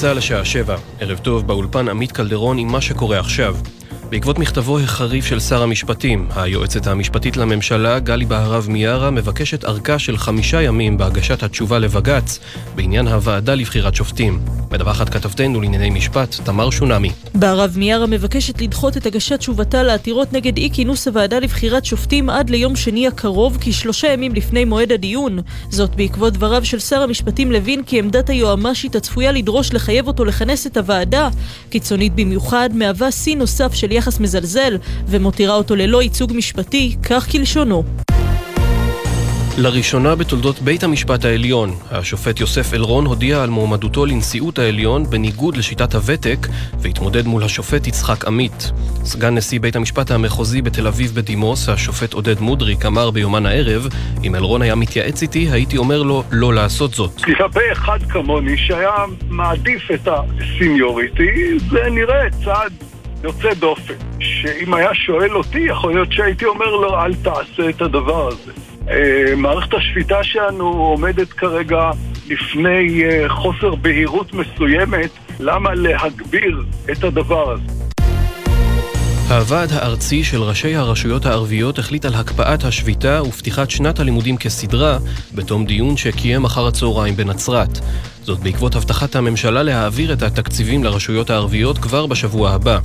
צה"ל לשעה שבע. ערב טוב, באולפן עמית קלדרון עם מה שקורה עכשיו. בעקבות מכתבו החריף של שר המשפטים, היועצת המשפטית לממשלה, גלי בהרב מיארה, מבקשת ארכה של חמישה ימים בהגשת התשובה לבג"ץ בעניין הוועדה לבחירת שופטים. מדווחת כתבתנו לענייני משפט, תמר שונמי. בהרב מיארה מבקשת לדחות את הגשת תשובתה לעתירות נגד אי כינוס הוועדה לבחירת שופטים עד ליום שני הקרוב, כשלושה ימים לפני מועד הדיון. זאת בעקבות דבריו של שר המשפטים לוין כי עמדת היועמ"שית הצפויה לדרוש לחייב אותו לכנס את הוועדה, קיצונית במיוחד, מהווה שיא נוסף של יחס מזלזל ומותירה אותו ללא ייצוג משפטי, כך כלשונו. לראשונה בתולדות בית המשפט העליון, השופט יוסף אלרון הודיע על מועמדותו לנשיאות העליון בניגוד לשיטת הוותק, והתמודד מול השופט יצחק עמית. סגן נשיא בית המשפט המחוזי בתל אביב בדימוס, השופט עודד מודריק, אמר ביומן הערב, אם אלרון היה מתייעץ איתי, הייתי אומר לו לא לעשות זאת. לגבי אחד כמוני שהיה מעדיף את הסיניוריטי, זה נראה צעד יוצא דופן, שאם היה שואל אותי, יכול להיות שהייתי אומר לו, אל תעשה את הדבר הזה. אה, מערכת השפיטה שלנו עומדת כרגע לפני אה, חוסר בהירות מסוימת, למה להגביר את הדבר הזה? הוועד הארצי של ראשי הרשויות הערביות החליט על הקפאת השביתה ופתיחת שנת הלימודים כסדרה בתום דיון שקיים אחר הצהריים בנצרת. זאת בעקבות הבטחת הממשלה להעביר את התקציבים לרשויות הערביות כבר בשבוע הבא.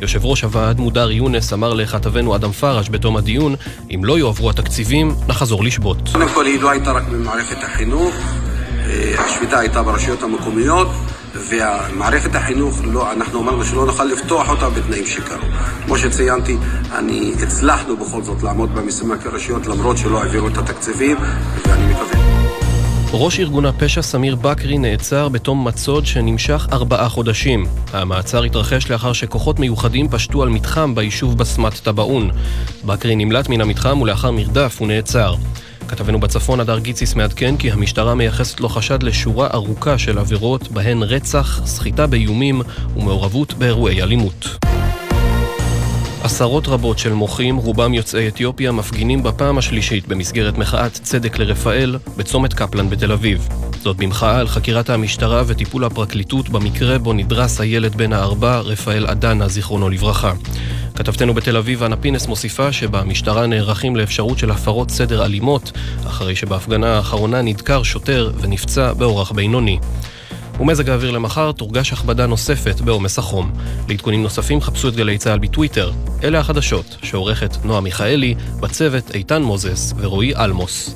יושב ראש הוועד מודר יונס אמר לכתבנו אדם פרש בתום הדיון, אם לא יועברו התקציבים, נחזור לשבות. קודם כל היא לא הייתה רק ממערכת החינוך, אה, השביתה הייתה ברשויות המקומיות. ומערכת החינוך, לא, אנחנו אמרנו שלא נוכל לפתוח אותה בתנאים שקרו. כמו שציינתי, אני, הצלחנו בכל זאת לעמוד במשימה כרשויות למרות שלא העבירו את התקציבים, ואני מקווה. ראש ארגון הפשע סמיר בכרי נעצר בתום מצוד שנמשך ארבעה חודשים. המעצר התרחש לאחר שכוחות מיוחדים פשטו על מתחם ביישוב בסמת טבעון. בכרי נמלט מן המתחם ולאחר מרדף הוא נעצר. כתבנו בצפון הדר גיציס מעדכן כי המשטרה מייחסת לו חשד לשורה ארוכה של עבירות בהן רצח, סחיטה באיומים ומעורבות באירועי אלימות. עשרות רבות של מוחים, רובם יוצאי אתיופיה, מפגינים בפעם השלישית במסגרת מחאת צדק לרפאל בצומת קפלן בתל אביב. זאת במחאה על חקירת המשטרה וטיפול הפרקליטות במקרה בו נדרס הילד בן הארבע, רפאל אדנה, זיכרונו לברכה. כתבתנו בתל אביב, אנה פינס, מוסיפה שבמשטרה נערכים לאפשרות של הפרות סדר אלימות, אחרי שבהפגנה האחרונה נדקר שוטר ונפצע באורח בינוני. ומזג האוויר למחר תורגש הכבדה נוספת בעומס החום. לעדכונים נוספים חפשו את גלי צה"ל בטוויטר. אלה החדשות שעורכת נועה מיכאלי, בצוות איתן מוזס ורועי אלמוס.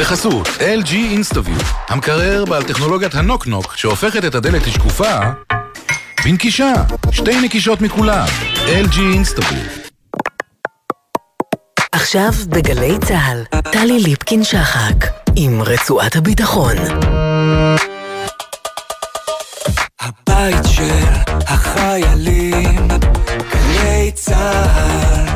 בחסות LG InstaView, המקרר בעל טכנולוגיית הנוק-נוק שהופכת את הדלת לשקופה בנקישה, שתי נקישות מכולם, LG InstaView. עכשיו בגלי צה"ל, טלי ליפקין-שחק, עם רצועת הביטחון. הבית של החיילים, גלי צה"ל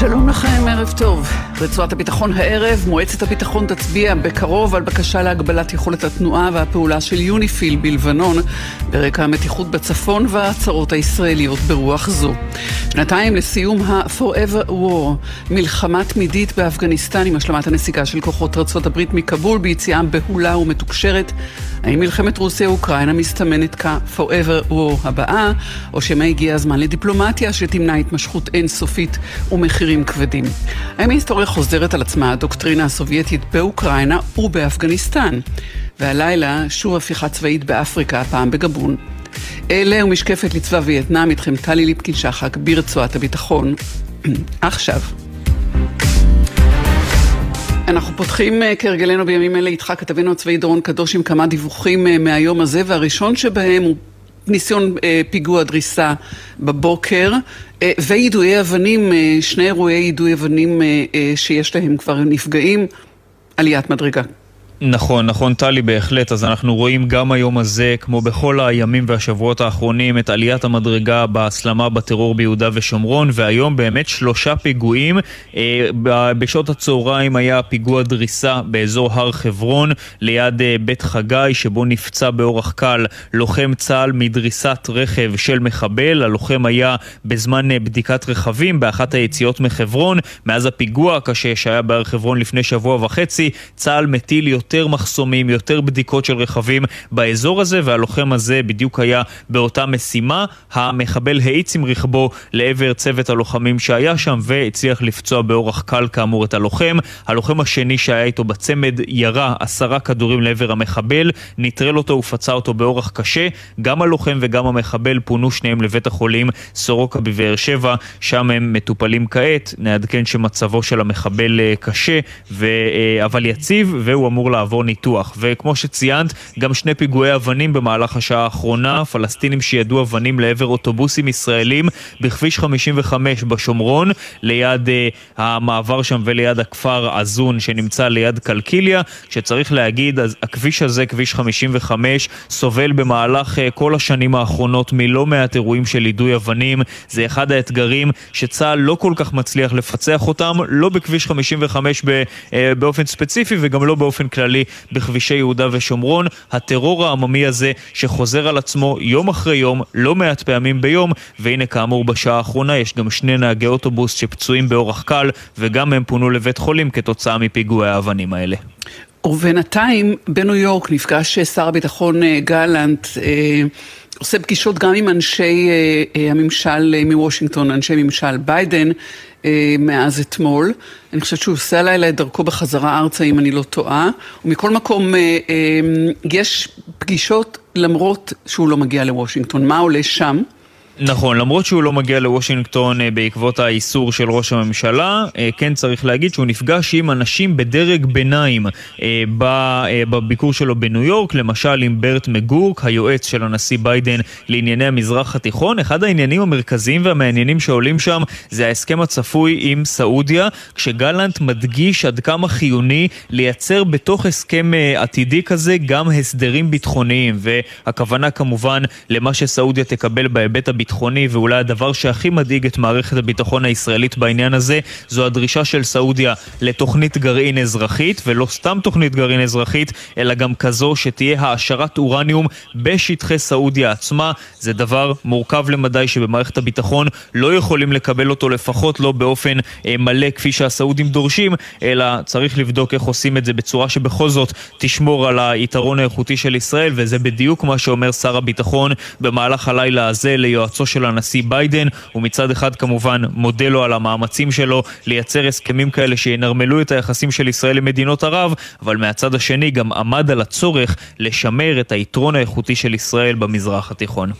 שלום לכם, ערב טוב. רצועת הביטחון הערב, מועצת הביטחון תצביע בקרוב על בקשה להגבלת יכולת התנועה והפעולה של יוניפיל בלבנון, ברקע המתיחות בצפון וההצהרות הישראליות ברוח זו. שנתיים לסיום ה-Forever War, מלחמה תמידית באפגניסטן עם השלמת הנסיגה של כוחות ארצות הברית מכבול ביציאה בהולה ומתוקשרת. האם מלחמת רוסיה-אוקראינה מסתמנת כ-Forever War הבאה, או שמא הגיע הזמן לדיפלומטיה שתמנע התמשכות אינסופית ומחירים כבדים? האם ההיסטוריה חוזרת על עצמה הדוקטרינה הסובייטית באוקראינה ובאפגניסטן? והלילה שוב הפיכה צבאית באפריקה, הפעם בגבון. אלה ומשקפת לצבא וייטנאם, איתכם טלי ליפקין-שחק ברצועת הביטחון. עכשיו. אנחנו פותחים אה, כהרגלנו בימים אלה איתך, כתבנו הצבאי דורון קדוש עם כמה דיווחים אה, מהיום הזה, והראשון שבהם הוא ניסיון אה, פיגוע דריסה בבוקר ויידויי אבנים, שני אירועי יידוי אבנים שיש להם כבר נפגעים, עליית מדרגה. נכון, נכון טלי בהחלט, אז אנחנו רואים גם היום הזה, כמו בכל הימים והשבועות האחרונים, את עליית המדרגה בהסלמה בטרור ביהודה ושומרון, והיום באמת שלושה פיגועים. אה, בשעות הצהריים היה פיגוע דריסה באזור הר חברון, ליד אה, בית חגי, שבו נפצע באורח קל לוחם צה"ל מדריסת רכב של מחבל. הלוחם היה בזמן אה, בדיקת רכבים באחת היציאות מחברון. מאז הפיגוע הקשה שהיה בהר חברון לפני שבוע וחצי, צה"ל מטיל יותר... יותר מחסומים, יותר בדיקות של רכבים באזור הזה, והלוחם הזה בדיוק היה באותה משימה. המחבל האיץ עם רכבו לעבר צוות הלוחמים שהיה שם, והצליח לפצוע באורח קל כאמור את הלוחם. הלוחם השני שהיה איתו בצמד ירה עשרה כדורים לעבר המחבל, נטרל אותו ופצע אותו באורח קשה. גם הלוחם וגם המחבל פונו שניהם לבית החולים סורוקה בבאר שבע, שם הם מטופלים כעת. נעדכן שמצבו של המחבל אה, קשה, ו... אה, אבל יציב, והוא אמור לעבור ניתוח. וכמו שציינת, גם שני פיגועי אבנים במהלך השעה האחרונה, פלסטינים שידעו אבנים לעבר אוטובוסים ישראלים בכביש 55 בשומרון, ליד uh, המעבר שם וליד הכפר עזון שנמצא ליד קלקיליה, שצריך להגיד, אז הכביש הזה, כביש 55, סובל במהלך uh, כל השנים האחרונות מלא מעט אירועים של יידוי אבנים. זה אחד האתגרים שצה"ל לא כל כך מצליח לפצח אותם, לא בכביש 55 ב, uh, באופן ספציפי וגם לא באופן כללי. כללי בכבישי יהודה ושומרון. הטרור העממי הזה שחוזר על עצמו יום אחרי יום, לא מעט פעמים ביום, והנה כאמור בשעה האחרונה יש גם שני נהגי אוטובוס שפצועים באורח קל, וגם הם פונו לבית חולים כתוצאה מפיגועי האבנים האלה. ובינתיים בניו יורק נפגש שר הביטחון אה, גלנט אה, עושה פגישות גם עם אנשי אה, הממשל מוושינגטון, אנשי ממשל ביידן, אה, מאז אתמול. אני חושבת שהוא עושה הלילה את דרכו בחזרה ארצה, אם אני לא טועה. ומכל מקום, אה, אה, יש פגישות למרות שהוא לא מגיע לוושינגטון. מה עולה שם? נכון, למרות שהוא לא מגיע לוושינגטון אה, בעקבות האיסור של ראש הממשלה, אה, כן צריך להגיד שהוא נפגש עם אנשים בדרג ביניים אה, בביקור שלו בניו יורק, למשל עם ברט מגורק, היועץ של הנשיא ביידן לענייני המזרח התיכון. אחד העניינים המרכזיים והמעניינים שעולים שם זה ההסכם הצפוי עם סעודיה, כשגלנט מדגיש עד כמה חיוני לייצר בתוך הסכם עתידי כזה גם הסדרים ביטחוניים, והכוונה כמובן למה שסעודיה תקבל בהיבט הביטחוני. הביטחוני, ואולי הדבר שהכי מדאיג את מערכת הביטחון הישראלית בעניין הזה, זו הדרישה של סעודיה לתוכנית גרעין אזרחית, ולא סתם תוכנית גרעין אזרחית, אלא גם כזו שתהיה העשרת אורניום בשטחי סעודיה עצמה. זה דבר מורכב למדי שבמערכת הביטחון לא יכולים לקבל אותו, לפחות לא באופן אה, מלא כפי שהסעודים דורשים, אלא צריך לבדוק איך עושים את זה בצורה שבכל זאת תשמור על היתרון האיכותי של ישראל, וזה בדיוק מה שאומר שר הביטחון במהלך הלילה הזה ליועצו יועצו של הנשיא ביידן, ומצד אחד כמובן מודה לו על המאמצים שלו לייצר הסכמים כאלה שינרמלו את היחסים של ישראל למדינות ערב, אבל מהצד השני גם עמד על הצורך לשמר את היתרון האיכותי של ישראל במזרח התיכון.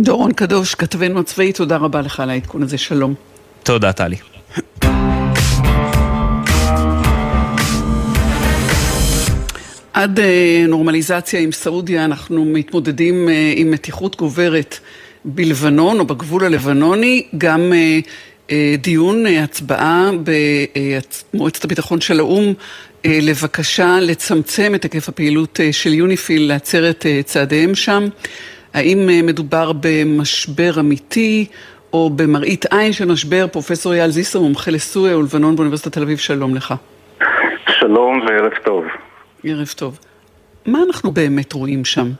דורון קדוש, כתבנו הצבאי, תודה רבה לך על העדכון הזה, שלום. תודה, טלי. עד אה, נורמליזציה עם סעודיה אנחנו מתמודדים אה, עם מתיחות גוברת בלבנון או בגבול הלבנוני, גם אה, אה, דיון, אה, הצבעה במועצת הביטחון של האו"ם לבקשה לצמצם את היקף הפעילות של יוניפיל, לעצר את צעדיהם שם. האם מדובר במשבר אמיתי או במראית עין של משבר? פרופסור אייל זיסר, מומחה לסוריה ולבנון באוניברסיטת תל אביב, שלום לך. שלום וערב טוב. ערב טוב. מה אנחנו באמת רואים שם?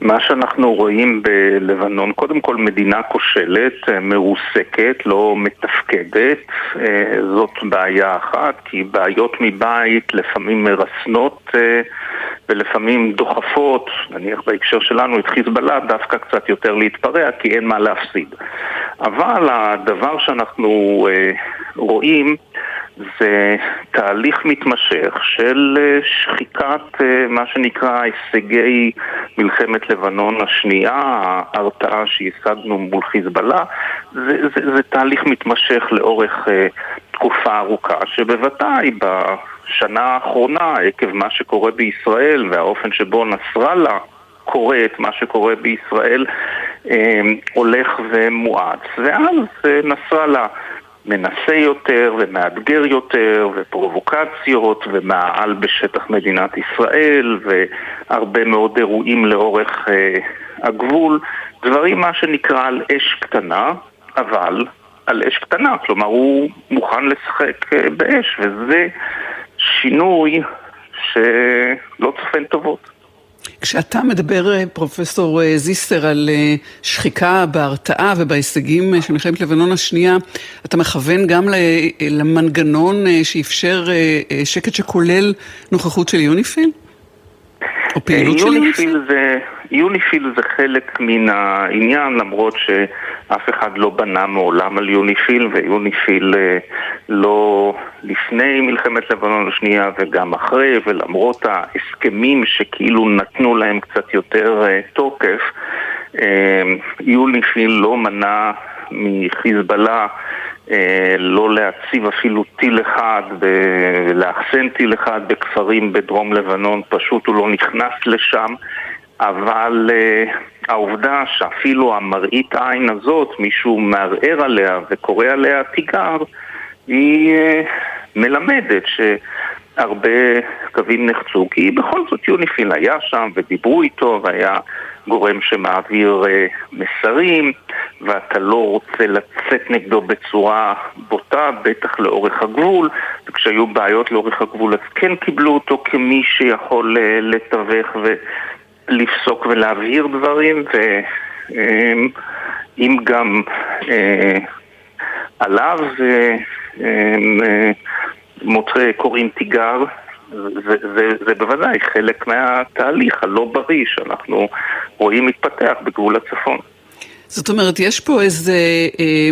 מה שאנחנו רואים בלבנון, קודם כל מדינה כושלת, אה, מרוסקת, לא מתפקדת, אה, זאת בעיה אחת, כי בעיות מבית לפעמים מרסנות אה, ולפעמים דוחפות, נניח בהקשר שלנו את חיזבאללה, דווקא קצת יותר להתפרע, כי אין מה להפסיד. אבל הדבר שאנחנו רואים זה תהליך מתמשך של אה, שחיקת אה, מה שנקרא הישגי מלחמת לבנון השנייה, ההרתעה שהשגנו מול חיזבאללה, זה, זה, זה תהליך מתמשך לאורך uh, תקופה ארוכה, שבוודאי בשנה האחרונה, עקב מה שקורה בישראל והאופן שבו נסראללה קורא את מה שקורה בישראל, הולך ומואץ. ואז נסראללה מנסה יותר ומאתגר יותר ופרובוקציות ומעל בשטח מדינת ישראל והרבה מאוד אירועים לאורך אה, הגבול, דברים מה שנקרא על אש קטנה, אבל על אש קטנה, כלומר הוא מוכן לשחק אה, באש וזה שינוי שלא צופן טובות. כשאתה מדבר, אה, פרופסור אה, זיסר, על אה, שחיקה בהרתעה ובהישגים של מלחמת לבנון השנייה, אתה מכוון גם למנגנון שאפשר שקט שכולל נוכחות של יוניפיל? או פעילות של יוניפיל? זה, יוניפיל זה חלק מן העניין, למרות שאף אחד לא בנה מעולם על יוניפיל, ויוניפיל אה, לא לפני מלחמת לבנון השנייה וגם אחרי, ולמרות ההסכמים שכאילו נתנו להם קצת יותר אה, תוקף, אה, יוניפיל לא מנע מחיזבאללה לא להציב אפילו טיל אחד, לאחסן טיל אחד בכפרים בדרום לבנון, פשוט הוא לא נכנס לשם. אבל uh, העובדה שאפילו המראית עין הזאת, מישהו מערער עליה וקורא עליה תיגר, היא uh, מלמדת שהרבה קווים נחצו, כי בכל זאת יוניפיל היה שם ודיברו איתו והיה גורם שמעביר uh, מסרים ואתה לא רוצה לצאת נגדו בצורה בוטה, בטח לאורך הגבול וכשהיו בעיות לאורך הגבול אז כן קיבלו אותו כמי שיכול uh, לתווך ו... לפסוק ולהבהיר דברים, ואם גם אה, עליו אה, מוצא קוראים תיגר, זה, זה, זה בוודאי חלק מהתהליך הלא בריא שאנחנו רואים מתפתח בגבול הצפון. זאת אומרת, יש פה איזו אה,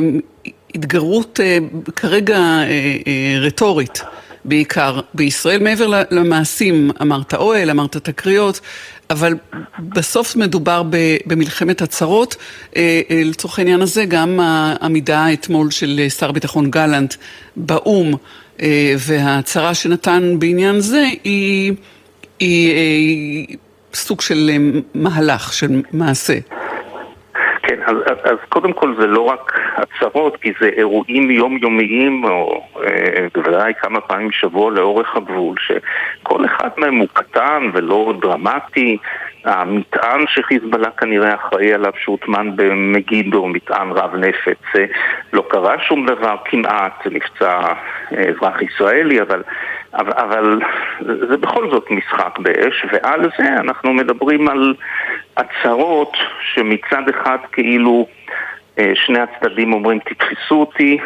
התגרות אה, כרגע אה, אה, רטורית. בעיקר בישראל, מעבר למעשים, אמרת אוהל, אמרת תקריות, אבל בסוף מדובר במלחמת הצהרות. אה, אה, לצורך העניין הזה, גם העמידה אתמול של שר הביטחון גלנט באו"ם וההצהרה שנתן בעניין זה היא, היא, היא סוג של מהלך, של מעשה. כן, אז, אז קודם כל זה לא רק הצהרות, כי זה אירועים יומיומיים, או אה, בוודאי כמה פעמים בשבוע לאורך הגבול, שכל אחד מהם הוא קטן ולא דרמטי. המטען שחיזבאללה כנראה אחראי עליו שהוטמן במגידו, מטען רב נפץ, אה, לא קרה שום דבר כמעט, נפצע אה, אזרח ישראלי, אבל, אבל, אבל זה בכל זאת משחק באש, ועל זה אנחנו מדברים על הצהרות שמצד אחד כאילו אה, שני הצדדים אומרים תתפסו אותי,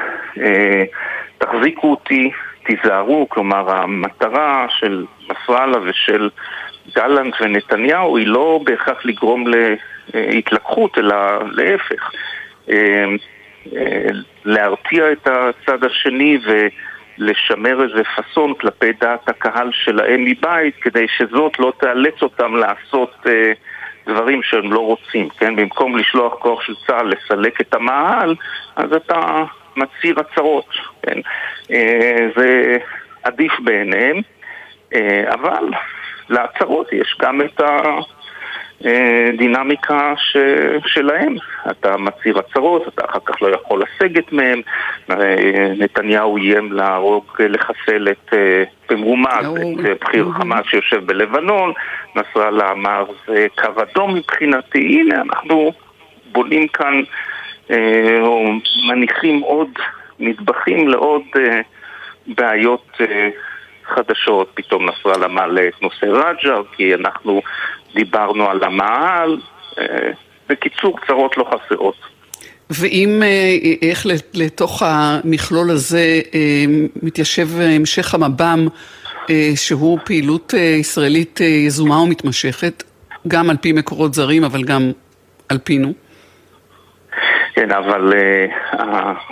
תחזיקו אותי, תיזהרו, כלומר המטרה של נסראללה ושל גלנט ונתניהו היא לא בהכרח לגרום להתלקחות, אלא להפך. אה, להרתיע את הצד השני ולשמר איזה פאסון כלפי דעת הקהל שלהם מבית כדי שזאת לא תאלץ אותם לעשות דברים שהם לא רוצים, כן? במקום לשלוח כוח של צה"ל לסלק את המאהל, אז אתה מצהיר הצהרות, כן? אה, זה עדיף בעיניהם, אה, אבל להצהרות יש גם את ה... אה, ש... שלהם. אתה מצהיר הצהרות, אתה אחר כך לא יכול לסגת מהם. אה, נתניהו איים להרוג, לחסל את אה, במרומז, את בכיר חמאס שיושב בלבנון. נסראללה אמר זה קו אדום מבחינתי. הנה, אנחנו בונים כאן, או מניחים עוד נדבכים לעוד בעיות חדשות. פתאום נסראללה מעלה את נושא רג'ר, כי אנחנו דיברנו על המעל, אה, בקיצור, קצרות לא חסרות. ואם, אה, איך לתוך המכלול הזה אה, מתיישב המשך המב"ם, שהוא פעילות ישראלית יזומה ומתמשכת, גם על פי מקורות זרים, אבל גם על פינו? כן, אבל uh,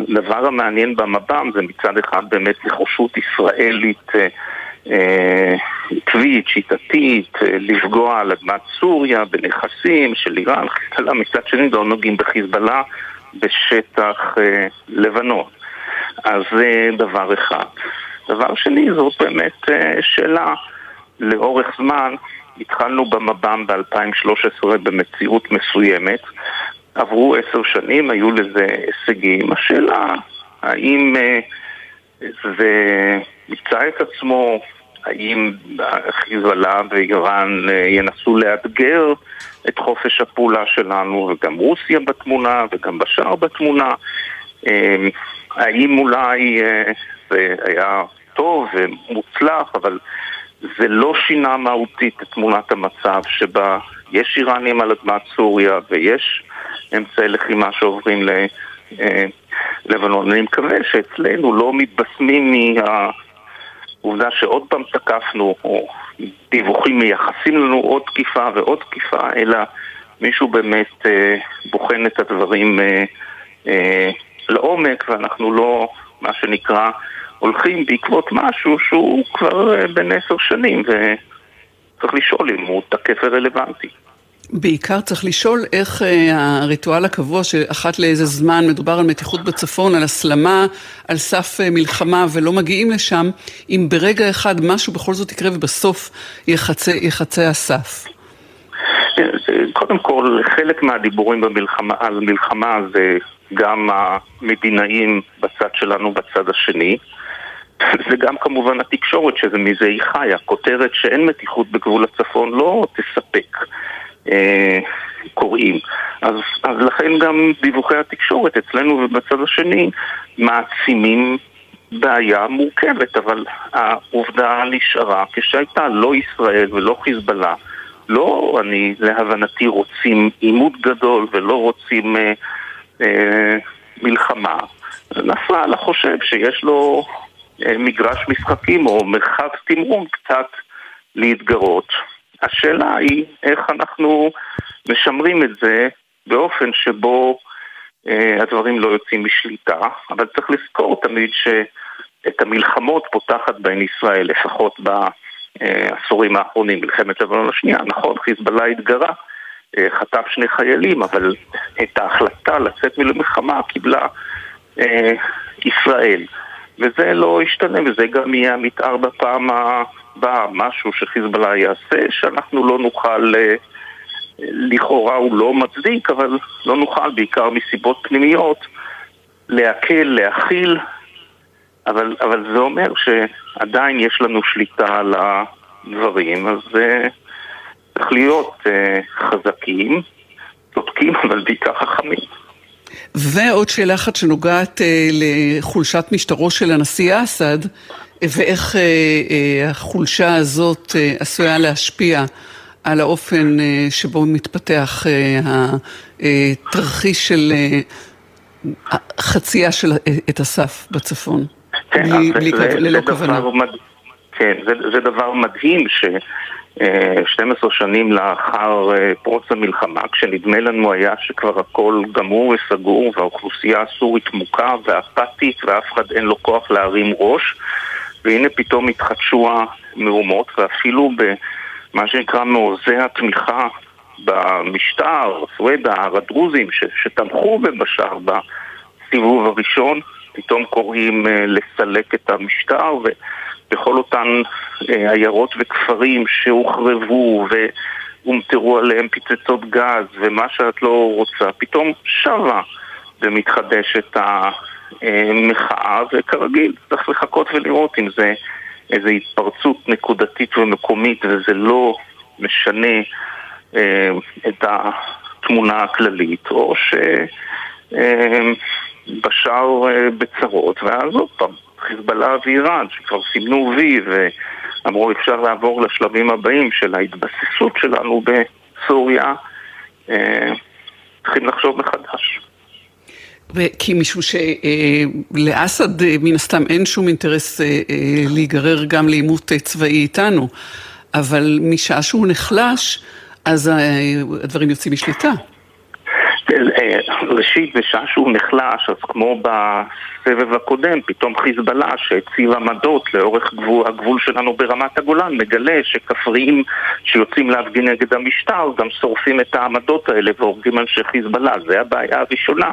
הדבר המעניין במב"ם זה מצד אחד באמת נכושות ישראלית uh, עקבית, שיטתית, אה, לפגוע על אדמת סוריה, בנכסים של איראן, חיזבאללה, מצד שני לא נוגעים בחיזבאללה בשטח אה, לבנון. אז זה דבר אחד. דבר שני, זאת באמת אה, שאלה לאורך זמן. התחלנו במב"ם ב-2013 במציאות מסוימת, עברו עשר שנים, היו לזה הישגים. השאלה האם אה, זה ימצא את עצמו, האם חיזבאללה ואיראן ינסו לאתגר את חופש הפעולה שלנו, וגם רוסיה בתמונה, וגם בשאר בתמונה. האם אולי זה היה טוב ומוצלח, אבל זה לא שינה מהותית את תמונת המצב שבה יש איראנים על אדמת סוריה ויש אמצעי לחימה שעוברים ללבנון. אני מקווה שאצלנו לא מתבשמים מהעובדה שעוד פעם תקפנו, או דיווחים מייחסים לנו עוד תקיפה ועוד תקיפה, אלא מישהו באמת אה, בוחן את הדברים אה, אה, לעומק, ואנחנו לא, מה שנקרא, הולכים בעקבות משהו שהוא כבר אה, בן עשר שנים, וצריך לשאול אם הוא תקף ורלוונטי. בעיקר צריך לשאול איך אה, הריטואל הקבוע שאחת לאיזה זמן מדובר על מתיחות בצפון, על הסלמה, על סף אה, מלחמה ולא מגיעים לשם, אם ברגע אחד משהו בכל זאת יקרה ובסוף יחצה, יחצה הסף. קודם כל, חלק מהדיבורים במלחמה, על מלחמה זה גם המדינאים בצד שלנו, בצד השני. וגם כמובן התקשורת שמזה היא חיה. כותרת שאין מתיחות בגבול הצפון לא תספק אה, קוראים. אז, אז לכן גם דיווחי התקשורת אצלנו ובצד השני מעצימים בעיה מורכבת, אבל העובדה נשארה כשהייתה לא ישראל ולא חיזבאללה. לא אני, להבנתי, רוצים עימות גדול ולא רוצים אה, אה, מלחמה. נסראללה חושב שיש לו מגרש משחקים או מרחב תמרון קצת להתגרות. השאלה היא איך אנחנו משמרים את זה באופן שבו אה, הדברים לא יוצאים משליטה, אבל צריך לזכור תמיד שאת המלחמות פותחת בהן ישראל, לפחות בעשורים האחרונים, מלחמת לבנון השנייה, נכון, חיזבאללה התגרה, אה, חטף שני חיילים, אבל את ההחלטה לצאת מלמלחמה קיבלה אה, ישראל. וזה לא ישתנה, וזה גם יהיה המתאר בפעם הבאה, משהו שחיזבאללה יעשה, שאנחנו לא נוכל, אה, לכאורה הוא לא מצדיק, אבל לא נוכל, בעיקר מסיבות פנימיות, להקל, להכיל, אבל, אבל זה אומר שעדיין יש לנו שליטה על הדברים, אז uh, צריך להיות uh, חזקים, צודקים, אבל בעיקר חכמים. ועוד שאלה אחת שנוגעת אה, לחולשת משטרו של הנשיא אסד, ואיך אה, אה, החולשה הזאת עשויה להשפיע על האופן שבו מתפתח התרחיש של חצייה של את הסף בצפון, כן, בלי, בלי, זה, ללא זה כוונה. מד... כן, זה, זה דבר מדהים ש... 12 שנים לאחר אה, פרוץ המלחמה, כשנדמה לנו היה שכבר הכל גמור וסגור והאוכלוסייה הסורית מוכה ואפתית ואף אחד אין לו כוח להרים ראש והנה פתאום התחדשו המהומות ואפילו במה שנקרא מעוזי התמיכה במשטר, סוודה, הדרוזים ש- שתמכו בבשאר בסיבוב הראשון, פתאום קוראים אה, לסלק את המשטר ו... בכל אותן אה, עיירות וכפרים שהוחרבו והומטרו עליהם פצצות גז ומה שאת לא רוצה, פתאום שבה ומתחדשת המחאה, וכרגיל צריך לחכות ולראות אם זה איזו התפרצות נקודתית ומקומית וזה לא משנה אה, את התמונה הכללית, או שבשאר אה, בצרות, ואז עוד פעם חיזבאללה ואיראן, שכבר סימנו וי ואמרו אפשר לעבור לשלבים הבאים של ההתבססות שלנו בסוריה, אה, צריכים לחשוב מחדש. כי משום שלאסד אה, מן הסתם אין שום אינטרס אה, להיגרר גם לעימות צבאי איתנו, אבל משעה שהוא נחלש, אז הדברים יוצאים משליטה. ראשית, בשעה שהוא נחלש, אז כמו בסבב הקודם, פתאום חיזבאללה שהציב עמדות לאורך גבול, הגבול שלנו ברמת הגולן, מגלה שכפריים שיוצאים להפגין נגד המשטר גם שורפים את העמדות האלה והורגים אנשי חיזבאללה. זה הבעיה הראשונה,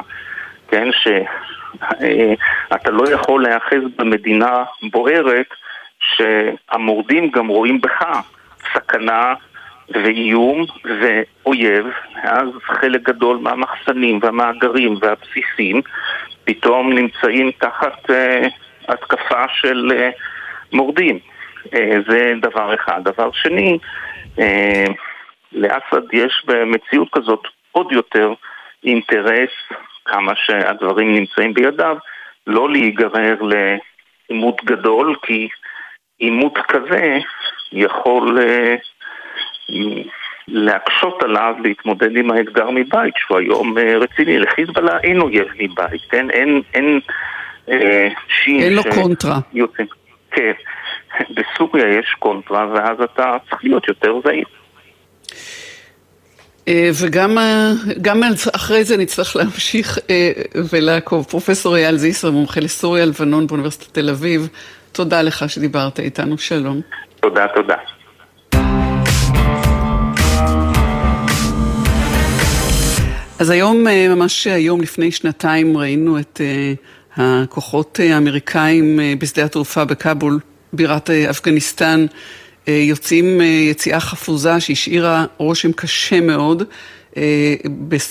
כן, שאתה לא יכול להיאחז במדינה בוערת שהמורדים גם רואים בך סכנה ואיום ואויב, אז חלק גדול מהמחסנים והמאגרים והבסיסים פתאום נמצאים תחת אה, התקפה של אה, מורדים. אה, זה דבר אחד. דבר שני, אה, לאסד יש במציאות כזאת עוד יותר אינטרס, כמה שהדברים נמצאים בידיו, לא להיגרר לעימות גדול, כי עימות כזה יכול אה, להקשות עליו להתמודד עם האתגר מבית, שהוא היום אה, רציני. לחיזבאללה אין אויב מבית, אין, אין, אין אה, אין לו קונטרה. יוצאים. כן, בסוריה יש קונטרה, ואז אתה צריך להיות יותר זהיר. אה, וגם גם אחרי זה נצטרך להמשיך אה, ולעקוב. פרופסור אייל זיסר, מומחה לסוריה, לבנון באוניברסיטת תל אביב, תודה לך שדיברת איתנו, שלום. תודה, תודה. אז היום, אה, ממש היום לפני שנתיים, ראינו את הכוחות האמריקאים בשדה התעופה בכאבול, בירת אפגניסטן. אה, יוצאים אה, יציאה חפוזה שהשאירה רושם קשה מאוד אה,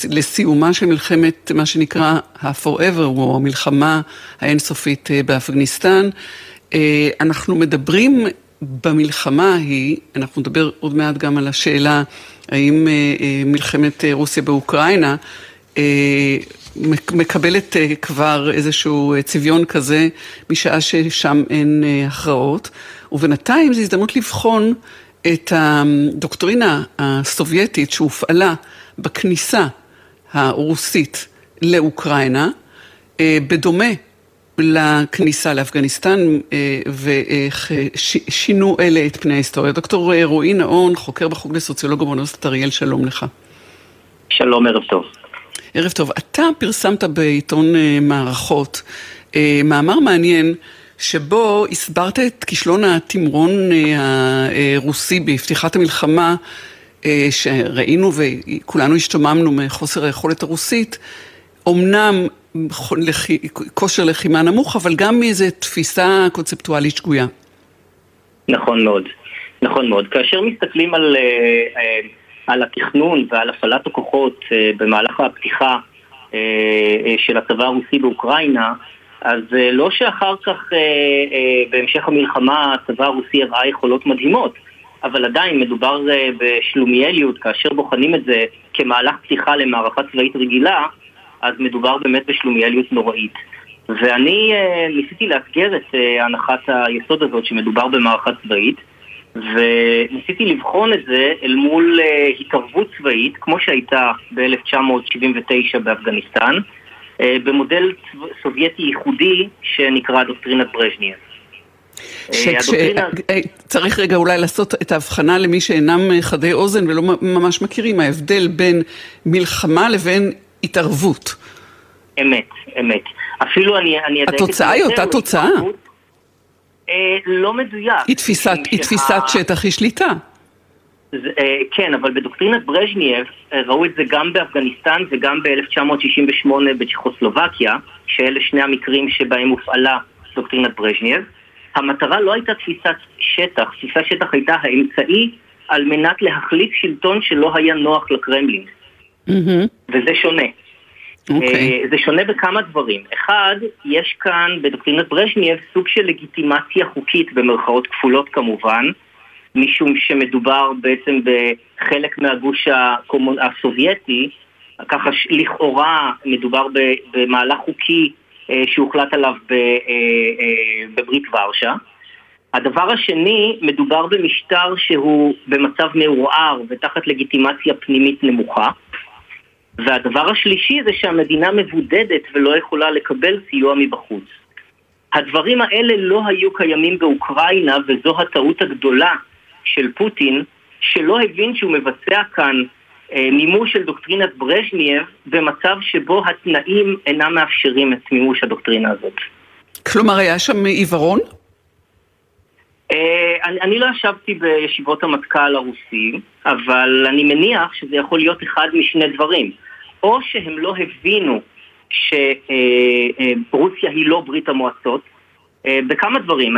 לסיומה של מלחמת מה שנקרא ה-forever, או המלחמה האינסופית באפגניסטן. אנחנו מדברים במלחמה ההיא, אנחנו נדבר עוד מעט גם על השאלה האם מלחמת רוסיה באוקראינה מקבלת כבר איזשהו צביון כזה משעה ששם אין הכרעות. ובינתיים זו הזדמנות לבחון את הדוקטרינה הסובייטית שהופעלה בכניסה הרוסית לאוקראינה, אה, בדומה לכניסה לאפגניסטן אה, ואיך שינו אלה את פני ההיסטוריה. דוקטור רועי נאון, חוקר בחוג לסוציולוגיה באוניברסיטת אריאל, שלום לך. שלום, ערב טוב. ערב טוב. אתה פרסמת בעיתון אה, מערכות מאמר מעניין שבו הסברת את כישלון התמרון אה, הרוסי בפתיחת המלחמה, אה, שראינו וכולנו השתוממנו מחוסר היכולת הרוסית, אמנם כושר לחימה נמוך, אבל גם מאיזו תפיסה קונספטואלית שגויה. נכון מאוד, נכון מאוד. כאשר מסתכלים על, אה, על התכנון ועל הפעלת הכוחות במהלך הפתיחה של הצבא הרוסי באוקראינה, אז אה, לא שאחר כך, אה, אה, בהמשך המלחמה, הצבא הרוסי הראה יכולות מדהימות, אבל עדיין מדובר בשלומיאליות, כאשר בוחנים את זה כמהלך פתיחה למערכה צבאית רגילה, אז מדובר באמת בשלומיאליות נוראית. ואני ניסיתי לאתגר את הנחת היסוד הזאת שמדובר במערכה צבאית, וניסיתי לבחון את זה אל מול התערבות צבאית, כמו שהייתה ב-1979 באפגניסטן, אה, במודל סובייטי ייחודי שנקרא דוקטרינת ברז'ניאב. שכש... אה, צריך רגע אולי לעשות את ההבחנה למי שאינם חדי אוזן ולא ממש מכירים, ההבדל בין מלחמה לבין התערבות. אמת, אמת. אפילו אני... אני התוצאה היא אותה תוצאה. אה, לא מדויק. היא תפיסת, היא תפיסת שטח, היא שליטה. אה, כן, אבל בדוקטרינת ברז'נייב אה, ראו את זה גם באפגניסטן וגם ב-1968 בצ'כוסלובקיה, שאלה שני המקרים שבהם הופעלה דוקטרינת ברז'נייב. המטרה לא הייתה תפיסת שטח, תפיסת שטח הייתה האמצעי על מנת להחליף שלטון שלא היה נוח לקרמלין. Mm-hmm. וזה שונה. Okay. אוקיי. Uh, זה שונה בכמה דברים. אחד, יש כאן בדוקטרינת ברז'נייב סוג של לגיטימציה חוקית, במרכאות כפולות כמובן, משום שמדובר בעצם בחלק מהגוש הקומונ... הסובייטי, ככה לכאורה מדובר במהלך חוקי אה, שהוחלט עליו אה, אה, בברית ורשה. הדבר השני, מדובר במשטר שהוא במצב מעורער ותחת לגיטימציה פנימית נמוכה. והדבר השלישי זה שהמדינה מבודדת ולא יכולה לקבל סיוע מבחוץ. הדברים האלה לא היו קיימים באוקראינה וזו הטעות הגדולה של פוטין, שלא הבין שהוא מבצע כאן אה, מימוש של דוקטרינת ברז'נייב במצב שבו התנאים אינם מאפשרים את מימוש הדוקטרינה הזאת. כלומר, היה שם עיוורון? אה, אני, אני לא ישבתי בישיבות המטכ"ל הרוסי, אבל אני מניח שזה יכול להיות אחד משני דברים. או שהם לא הבינו שרוסיה אה, היא לא ברית המועצות, בכמה דברים,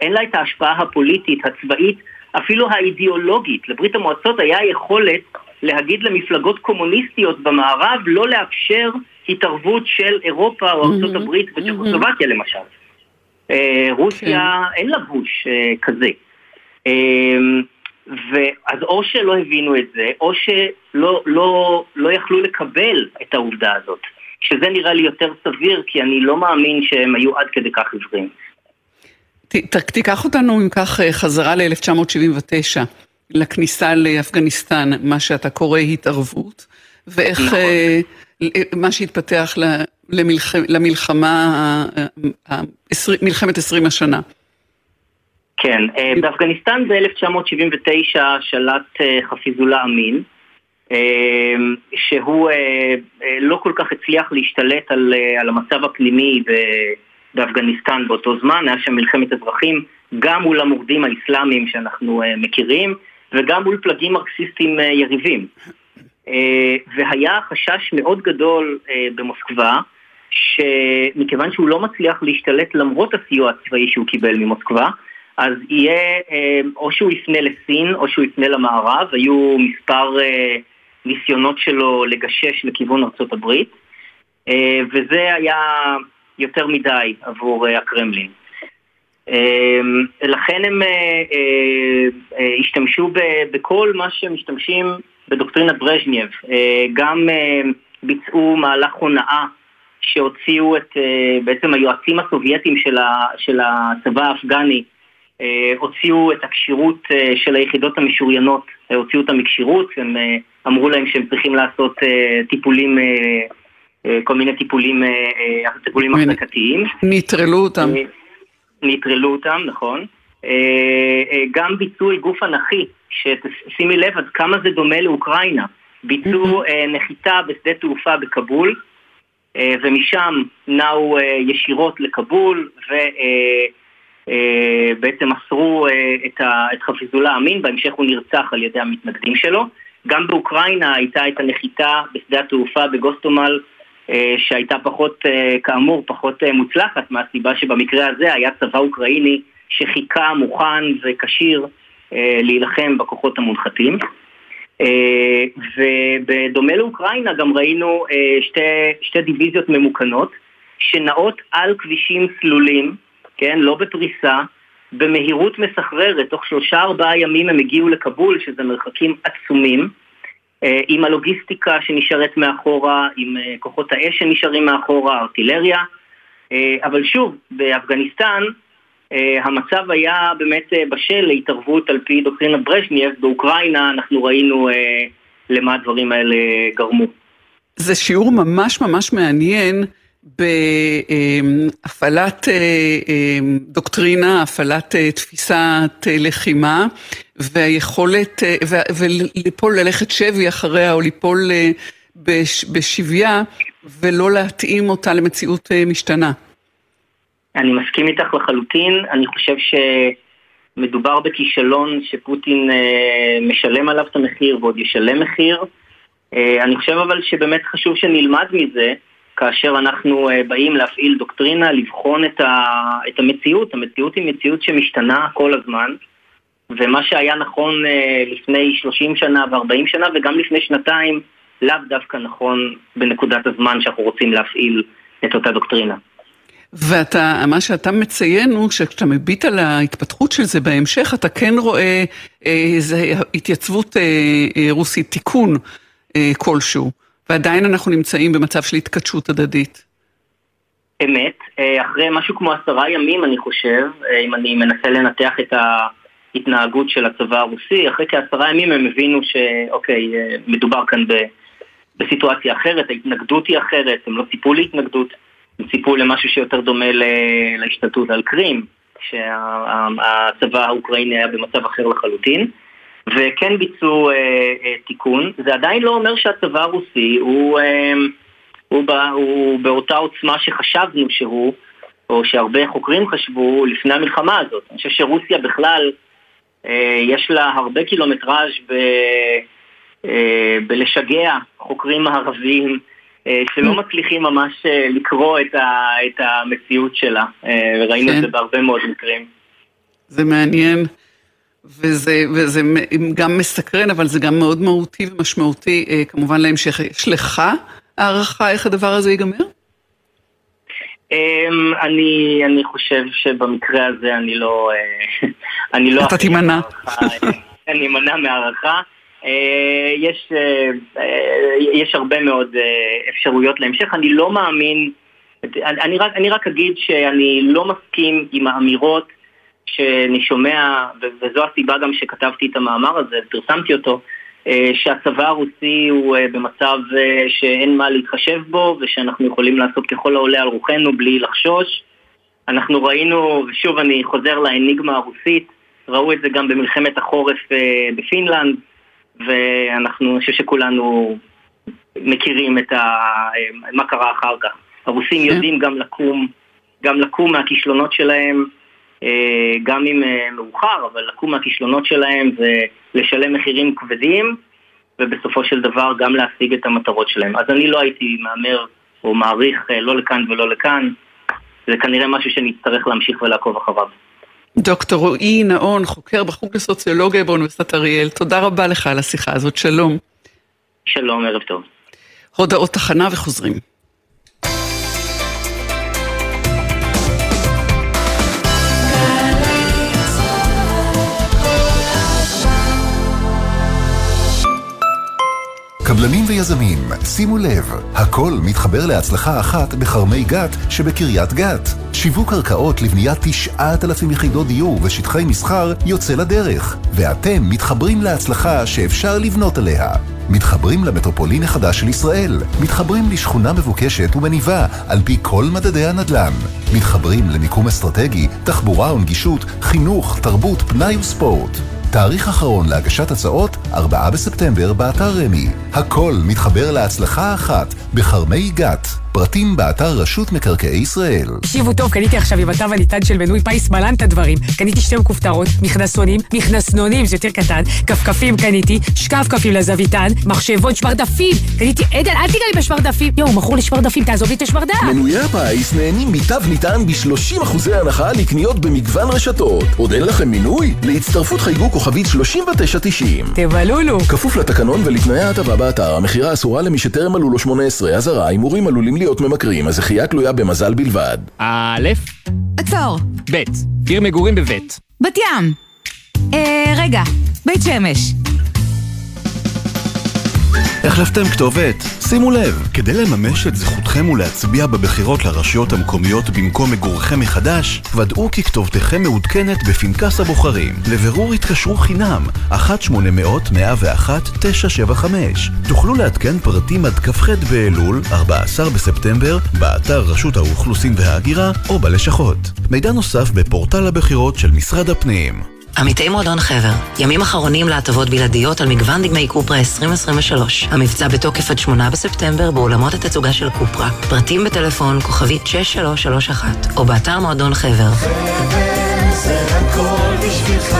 אין לה את ההשפעה הפוליטית, הצבאית, אפילו האידיאולוגית. לברית המועצות היה יכולת להגיד למפלגות קומוניסטיות במערב לא לאפשר התערבות של אירופה או ארצות הברית וצ'כוסלובקיה למשל. אה, רוסיה אין לה בוש אה, כזה. אה, ואז או שלא הבינו את זה, או שלא לא, לא יכלו לקבל את העובדה הזאת. שזה נראה לי יותר סביר, כי אני לא מאמין שהם היו עד כדי כך עיוורים. תיקח אותנו אם כך חזרה ל-1979, לכניסה לאפגניסטן, מה שאתה קורא התערבות, ואיך נכון. מה שהתפתח למלחמה, למלחמה, מלחמת עשרים השנה. כן, אה, באפגניסטן ב-1979 שלט אה, חפיזולה אמין, אה, שהוא לא כל כך הצליח להשתלט על, על המצב הפנימי באפגניסטן באותו זמן, היה שם מלחמת אזרחים גם מול המורדים האסלאמיים שאנחנו מכירים וגם מול פלגים מרקסיסטים יריבים. והיה חשש מאוד גדול במוסקבה שמכיוון שהוא לא מצליח להשתלט למרות הסיוע הצבאי שהוא קיבל ממוסקבה, אז יהיה אה, או שהוא יפנה לסין או שהוא יפנה למערב, היו מספר אה, ניסיונות שלו לגשש לכיוון ארצות הברית, אה, וזה היה יותר מדי עבור הקרמלין. לכן הם השתמשו בכל מה שמשתמשים בדוקטרינת ברז'נייב, גם ביצעו מהלך הונאה שהוציאו את בעצם היועצים הסובייטים של הצבא האפגני אה, הוציאו את הכשירות אה, של היחידות המשוריינות, אה, הוציאו אותם מכשירות, הם אמרו להם שהם צריכים לעשות טיפולים, כל מיני טיפולים, טיפולים החזקתיים. נטרלו אותם. נטרלו אותם, נכון. גם ביצעו גוף אנכי, ששימי לב עד כמה זה דומה לאוקראינה. ביצעו נחיתה בשדה תעופה בכבול, ומשם נעו ישירות לכבול, ו... אה, בעצם אסרו אה, את חפיזולה אמין, בהמשך הוא נרצח על ידי המתנגדים שלו. גם באוקראינה הייתה את הנחיתה בשדה התעופה בגוסטומל, אה, שהייתה פחות, כאמור, פחות מוצלחת, מהסיבה שבמקרה הזה היה צבא אוקראיני שחיכה, מוכן וכשיר להילחם בכוחות המונחתים. ובדומה לאוקראינה גם ראינו שתי, שתי דיוויזיות ממוכנות שנעות על כבישים סלולים כן, לא בפריסה, במהירות מסחררת, תוך שלושה ארבעה ימים הם הגיעו לכבול, שזה מרחקים עצומים, אה, עם הלוגיסטיקה שנשארת מאחורה, עם אה, כוחות האש שנשארים מאחורה, ארטילריה, אה, אבל שוב, באפגניסטן המצב היה באמת בשל להתערבות על פי דוקטרינת ברז'נייב, באוקראינה אנחנו ראינו למה הדברים האלה גרמו. זה שיעור ממש ממש מעניין. בהפעלת אה, אה, דוקטרינה, הפעלת אה, תפיסת לחימה והיכולת, וליפול ללכת שבי אחריה או ליפול בשביה ולא להתאים אותה למציאות משתנה. אני מסכים איתך לחלוטין, אני חושב שמדובר בכישלון שפוטין משלם עליו את המחיר ועוד ישלם מחיר. אני חושב אבל שבאמת חשוב שנלמד מזה. כאשר אנחנו אה, באים להפעיל דוקטרינה, לבחון את, המציאות. המציאות היא מציאות שמשתנה כל הזמן, ומה שהיה נכון אה, לפני 30 שנה ו-40 שנה וגם לפני שנתיים, לאו דווקא נכון בנקודת הזמן שאנחנו רוצים להפעיל את אותה דוקטרינה. ואתה, מה שאתה מציין הוא שכשאתה מביט על ההתפתחות של זה בהמשך, אתה כן רואה אה, התייצבות אה, אה, רוסית, תיקון אה, כלשהו. ועדיין אנחנו נמצאים במצב של התכתשות הדדית. אמת, אה, אחרי משהו כמו עשרה ימים אני חושב, אה, אם אני מנסה לנתח את ההתנהגות של הצבא הרוסי, אחרי כעשרה ימים הם הבינו שאוקיי, מדובר כאן ב, בסיטואציה אחרת, ההתנגדות היא אחרת, הם לא ציפו להתנגדות, הם ציפו למשהו שיותר דומה להשתלטות על קרים, שהצבא האוקראיני היה במצב אחר לחלוטין. וכן ביצעו אה, אה, תיקון. זה עדיין לא אומר שהצבא הרוסי הוא, אה, הוא, בא, הוא באותה עוצמה שחשבנו שהוא, או שהרבה חוקרים חשבו לפני המלחמה הזאת. אני חושב שרוסיה בכלל, אה, יש לה הרבה קילומטראז' ב, אה, בלשגע חוקרים מערביים. אה, שלא מצליחים ממש אה, לקרוא את, ה, את המציאות שלה, אה, וראינו את כן. זה בהרבה מאוד מקרים. זה מעניין. וזה, וזה גם מסקרן, אבל זה גם מאוד מהותי ומשמעותי כמובן להמשך. יש לך הערכה איך הדבר הזה ייגמר? אמ, אני, אני חושב שבמקרה הזה אני לא... אני לא... אתה תימנע. אני אמנע מהערכה. אה, יש, יש הרבה מאוד אפשרויות להמשך. אני לא מאמין... אני רק, אני רק אגיד שאני לא מסכים עם האמירות שאני שומע, וזו הסיבה גם שכתבתי את המאמר הזה, פרסמתי אותו, אה, שהצבא הרוסי הוא אה, במצב אה, שאין מה להתחשב בו ושאנחנו יכולים לעשות ככל העולה על רוחנו בלי לחשוש. אנחנו ראינו, ושוב אני חוזר לאניגמה הרוסית, ראו את זה גם במלחמת החורף בפינלנד, ואנחנו, אני חושב שכולנו מכירים את ה... מה קרה אחר כך. הרוסים כן. יודעים גם לקום, גם לקום מהכישלונות שלהם, אה, גם אם אה, מאוחר, אבל לקום מהכישלונות שלהם זה לשלם מחירים כבדים, ובסופו של דבר גם להשיג את המטרות שלהם. אז אני לא הייתי מהמר או מעריך אה, לא לכאן ולא לכאן, זה כנראה משהו שנצטרך להמשיך ולעקוב אחריו. דוקטור רועי נאון, חוקר בחוג לסוציולוגיה באוניברסיטת אריאל, תודה רבה לך על השיחה הזאת, שלום. שלום, ערב טוב. הודעות תחנה וחוזרים. קבלנים ויזמים, שימו לב, הכל מתחבר להצלחה אחת בכרמי גת שבקריית גת. שיווק קרקעות לבניית 9,000 יחידות דיור ושטחי מסחר יוצא לדרך, ואתם מתחברים להצלחה שאפשר לבנות עליה. מתחברים למטרופולין החדש של ישראל, מתחברים לשכונה מבוקשת ומניבה על פי כל מדדי הנדל"ן, מתחברים למיקום אסטרטגי, תחבורה ונגישות, חינוך, תרבות, פנאי וספורט. תאריך אחרון להגשת הצעות, 4 בספטמבר באתר רמי. הכל מתחבר להצלחה אחת, בכרמי גת. פרטים באתר רשות מקרקעי ישראל. תקשיבו טוב, קניתי עכשיו עם התו הניתן של מנוי פיס מלן את הדברים. קניתי שתי מכופתרות, מכנסונים, מכנסנונים, זה יותר קטן, כפכפים קניתי, שקף כפים לזוויתן, מחשבון, שמרדפים. קניתי, עדן, אל תיגע לי בשמרדפים. יואו, מכור לשמרדפים, תעזוב לי את השמרדף. מנויי הפיס נהנים מתו ניתן ב-30% הנחה לקניות במגוון רשתות. עוד אין לכם מינוי? להצטרפות חייגו כוכבית 3990. תבלולו. כפוף לתקנון ולתנאי ההטבה באתר, המכירה אסורה למי שטרם מלאו לו 18, אזהרה, הימורים עלולים להיות ממכרים, הזכייה תלויה במזל בלבד. א', עצור. ב', עיר מגורים בבית. בת ים. אה, רגע, בית שמש. החלפתם כתובת? שימו לב, כדי לממש את זכותכם ולהצביע בבחירות לרשויות המקומיות במקום מגוריכם מחדש, ודאו כי כתובתכם מעודכנת בפנקס הבוחרים. לבירור התקשרו חינם, 1-800-101-975. תוכלו לעדכן פרטים עד כ"ח באלול, 14 בספטמבר, באתר רשות האוכלוסין וההגירה או בלשכות. מידע נוסף בפורטל הבחירות של משרד הפנים. עמיתי מועדון חבר, ימים אחרונים להטבות בלעדיות על מגוון דגמי קופרה 2023. המבצע בתוקף עד 8 בספטמבר באולמות התצוגה של קופרה. פרטים בטלפון כוכבית 6331 או באתר מועדון חבר. חבר זה הכל בשבילך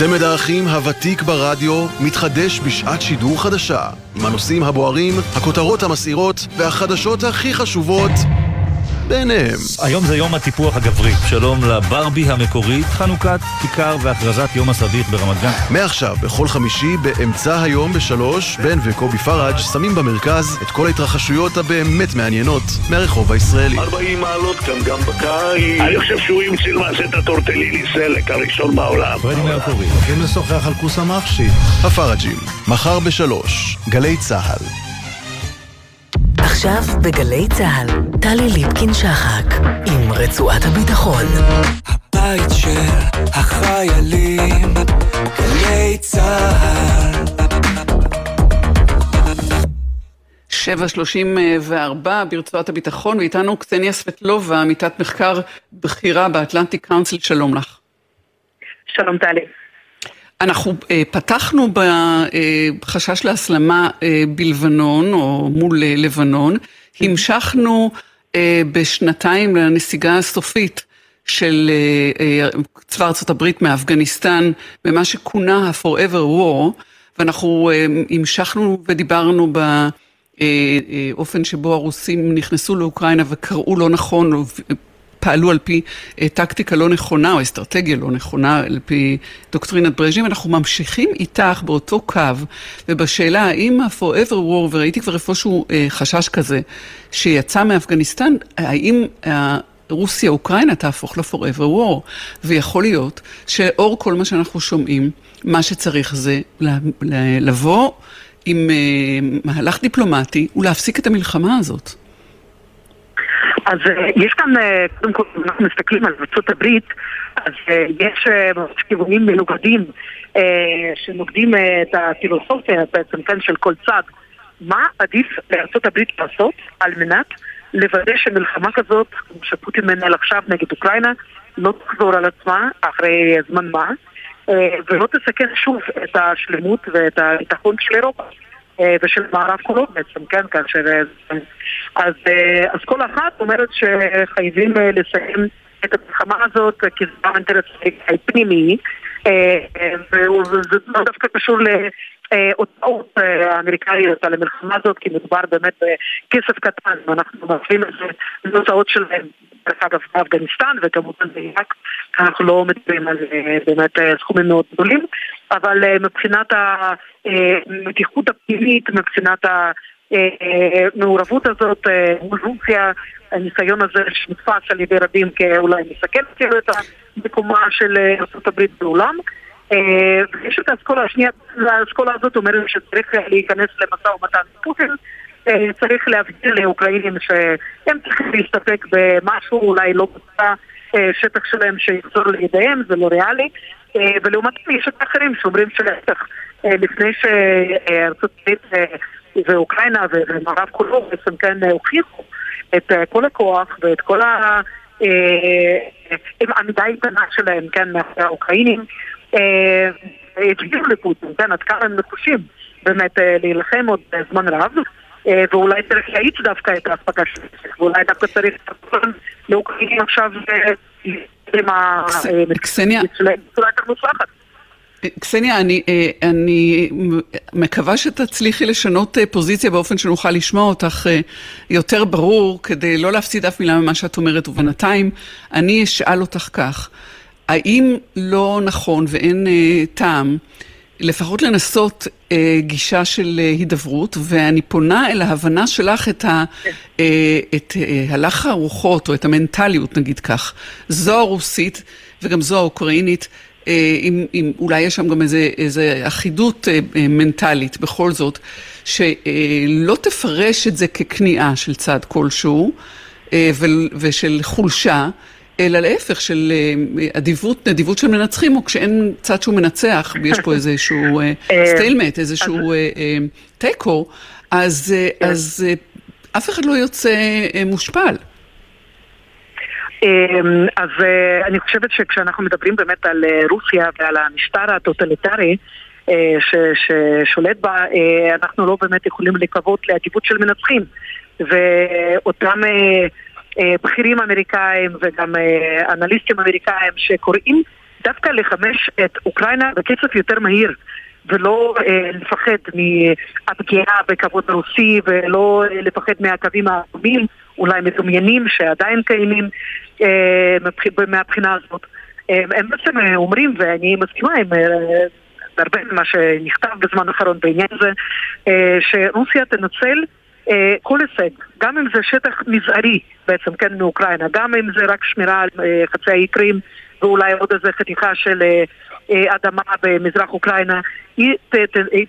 צמד האחים הוותיק ברדיו מתחדש בשעת שידור חדשה עם הנושאים הבוערים, הכותרות המסעירות והחדשות הכי חשובות ביניהם. היום זה יום הטיפוח הגברי. שלום לברבי המקורית, חנוכת כיכר והכרזת יום הסביך ברמת גן. מעכשיו, בכל חמישי, באמצע היום בשלוש, בן וקובי פראג' שמים במרכז את כל ההתרחשויות הבאמת מעניינות מהרחוב הישראלי. 40 מעלות כאן גם בקיץ. אני חושב שהוא ימציא למעשה את הטורטליני סלק הראשון בעולם. פרדי מהקורי. הולכים לשוחח על כוס המחשי. הפראג'ים, מחר בשלוש, גלי צה"ל. עכשיו בגלי צה"ל, טלי ליפקין-שחק, עם רצועת הביטחון. הבית של החיילים, גלי צה"ל. 7.34 ברצועת הביטחון, ואיתנו קסניה סבטלובה, עמיתת מחקר בכירה באטלנטיק קאונסל, שלום לך. שלום טלי. אנחנו אה, פתחנו בחשש להסלמה אה, בלבנון, או מול אה, לבנון, המשכנו אה, בשנתיים לנסיגה הסופית של אה, אה, צבא הברית מאפגניסטן, במה שכונה ה-Forever War, ואנחנו אה, המשכנו ודיברנו ב... אופן שבו הרוסים נכנסו לאוקראינה וקראו לא נכון, פעלו על פי אה, טקטיקה לא נכונה או אסטרטגיה לא נכונה על פי דוקטרינת ברז'ים, אנחנו ממשיכים איתך באותו קו ובשאלה האם ה-forever war, וראיתי כבר איפשהו אה, חשש כזה, שיצא מאפגניסטן, האם רוסיה אוקראינה תהפוך ל-forever war, ויכול להיות שאור כל מה שאנחנו שומעים, מה שצריך זה לבוא עם אה, מהלך דיפלומטי ולהפסיק את המלחמה הזאת. אז אה, יש כאן, אה, קודם כל, אם אנחנו מסתכלים על ארצות הברית, אז אה, יש כיוונים מנוגדים שנוגדים את הפילוסופיה בעצם, כן, של כל צד. מה עדיף לארצות הברית לעשות על מנת לוודא שמלחמה כזאת, שפוטין מנהל עכשיו נגד אוקראינה, לא תחזור על עצמה אחרי זמן מה, ולא תסכן שוב את השלמות ואת הביטחון של אירופה. אה, ושל מערב כולו בעצם, כן, כאשר... אה, אז, אה, אז כל אחת אומרת שחייבים לסיים את המלחמה הזאת כי זה גם אינטרס פנימי, וזה לא דווקא קשור להוצאות האמריקאיות על המלחמה הזאת, כי מדובר באמת בכסף קטן, ואנחנו מפעילים את זה להוצאות שלהם דרך אגב באפגניסטן וכמובן בעיראק, אנחנו לא מדברים על באמת סכומים מאוד גדולים, אבל מבחינת המתיחות הפנימית, מבחינת המעורבות הזאת מול רוסיה, הניסיון הזה שנתפס על ידי רבים כאולי מסכן את המקומה של ארה"ב בעולם. ויש את האסכולה השנייה, האסכולה הזאת אומרת שצריך להיכנס למשא ומתן עם פוטין צריך להבהיר לאוקראינים שהם צריכים להסתפק במשהו, אולי לא בצע שטח שלהם שיחזור לידיהם, זה לא ריאלי. ולעומת זאת יש את האחרים שאומרים שלהפך, לפני שארצות הברית ואוקראינה ומערב כולו בעצם כן הוכיחו את כל הכוח ואת כל העמידה איתנה שלהם, כן, מאחורי האוקראינים, הצביעו לפוטין, כן, עד כמה הם נחושים באמת להילחם עוד זמן רב. ואולי צריך להאיץ דווקא את ההספקה של הכסף, ואולי דווקא צריך לאוקראינים עכשיו עם ה... קסניה. בצורה יותר מוצלחת. קסניה, אני, אני מקווה שתצליחי לשנות פוזיציה באופן שנוכל לשמוע אותך יותר ברור, כדי לא להפסיד אף מילה ממה שאת אומרת, ובינתיים אני אשאל אותך כך, האם לא נכון ואין טעם לפחות לנסות אה, גישה של אה, הידברות, ואני פונה אל ההבנה שלך את, ה, אה, את אה, הלך הרוחות, או את המנטליות, נגיד כך. זו הרוסית וגם זו האוקראינית. אה, אם, אם אולי יש שם גם איזה, איזה אחידות אה, אה, מנטלית בכל זאת, שלא תפרש את זה ככניעה של צד כלשהו אה, ו, ושל חולשה, אלא להפך, של אה, אדיבות, נדיבות של מנצחים, או כשאין צד שהוא מנצח, ויש פה איזשהו סטיילמט, אה, איזשהו תיקו, אז, כן. אז אף אחד לא יוצא מושפל. אמ, אז אני חושבת שכשאנחנו מדברים באמת על רוסיה ועל המשטר הטוטליטרי ששולט בה, אנחנו לא באמת יכולים לקוות לאדיבות של מנצחים. ואותם אה, בכירים אמריקאים וגם אה, אנליסטים אמריקאים שקוראים דווקא לחמש את אוקראינה בקצב יותר מהיר ולא אה, לפחד מהפגיעה בכבוד הרוסי ולא אה, לפחד מהקווים האדומים, אולי מדומיינים שעדיין קיימים אה, מהבחינה הזאת. אה, הם בעצם אומרים, ואני מסכימה עם אה, הרבה ממה שנכתב בזמן האחרון בעניין הזה, אה, שרוסיה תנצל אה, כל הישג, גם אם זה שטח מזערי בעצם, כן, מאוקראינה, גם אם זה רק שמירה על אה, חצי האי קרים ואולי עוד איזה חתיכה של אה, אדמה במזרח אוקראינה, היא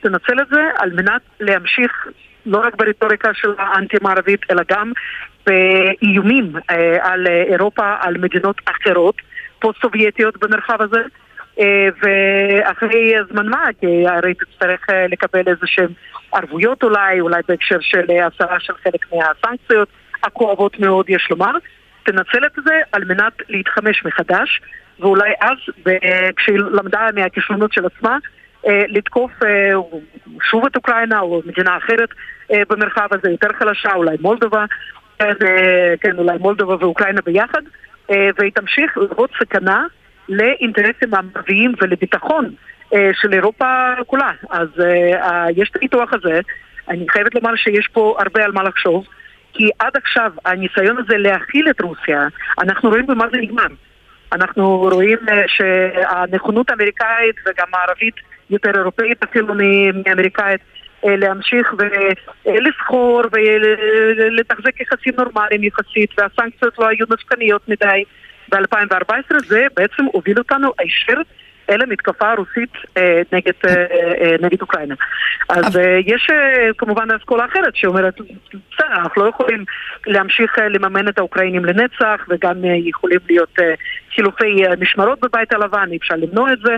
תנצל את זה על מנת להמשיך לא רק ברטוריקה של האנטי-מערבית, אלא גם באיומים על אירופה, על מדינות אחרות, פוסט-סובייטיות במרחב הזה. ואחרי זמן מה, כי הרי תצטרך לקבל איזה שהם ערבויות אולי, אולי בהקשר של הסרה של חלק מהסנקציות הכואבות מאוד, יש לומר. תנצל את זה על מנת להתחמש מחדש, ואולי אז, כשהיא למדה מהכישלונות של עצמה, אה, לתקוף אה, שוב את אוקראינה או מדינה אחרת אה, במרחב הזה יותר חלשה, אולי מולדובה, כן, אולי מולדובה ואוקראינה ביחד, והיא תמשיך לראות סכנה לאינטרסים המערביים ולביטחון של אירופה כולה. אז יש את הניתוח הזה. אני חייבת לומר שיש פה הרבה על מה לחשוב, כי עד עכשיו הניסיון הזה להכיל את רוסיה, אנחנו רואים במה זה נגמר. אנחנו רואים אה, שהנכונות האמריקאית וגם הערבית יותר אירופאית אפילו מאמריקאית אה, להמשיך ולסחור ולתחזק יחסים נורמליים יחסית והסנקציות לא היו נפקניות מדי ב-2014 זה בעצם הוביל אותנו הישר אל המתקפה הרוסית אה, נגד, אה, אה, נגד אוקראינה. אז אה, יש אה, כמובן אסכולה אחרת שאומרת, בסדר, אנחנו לא יכולים להמשיך אה, לממן את האוקראינים לנצח וגם אה, יכולים להיות אה, חילופי אה, משמרות בבית הלבן, אי אפשר למנוע את זה.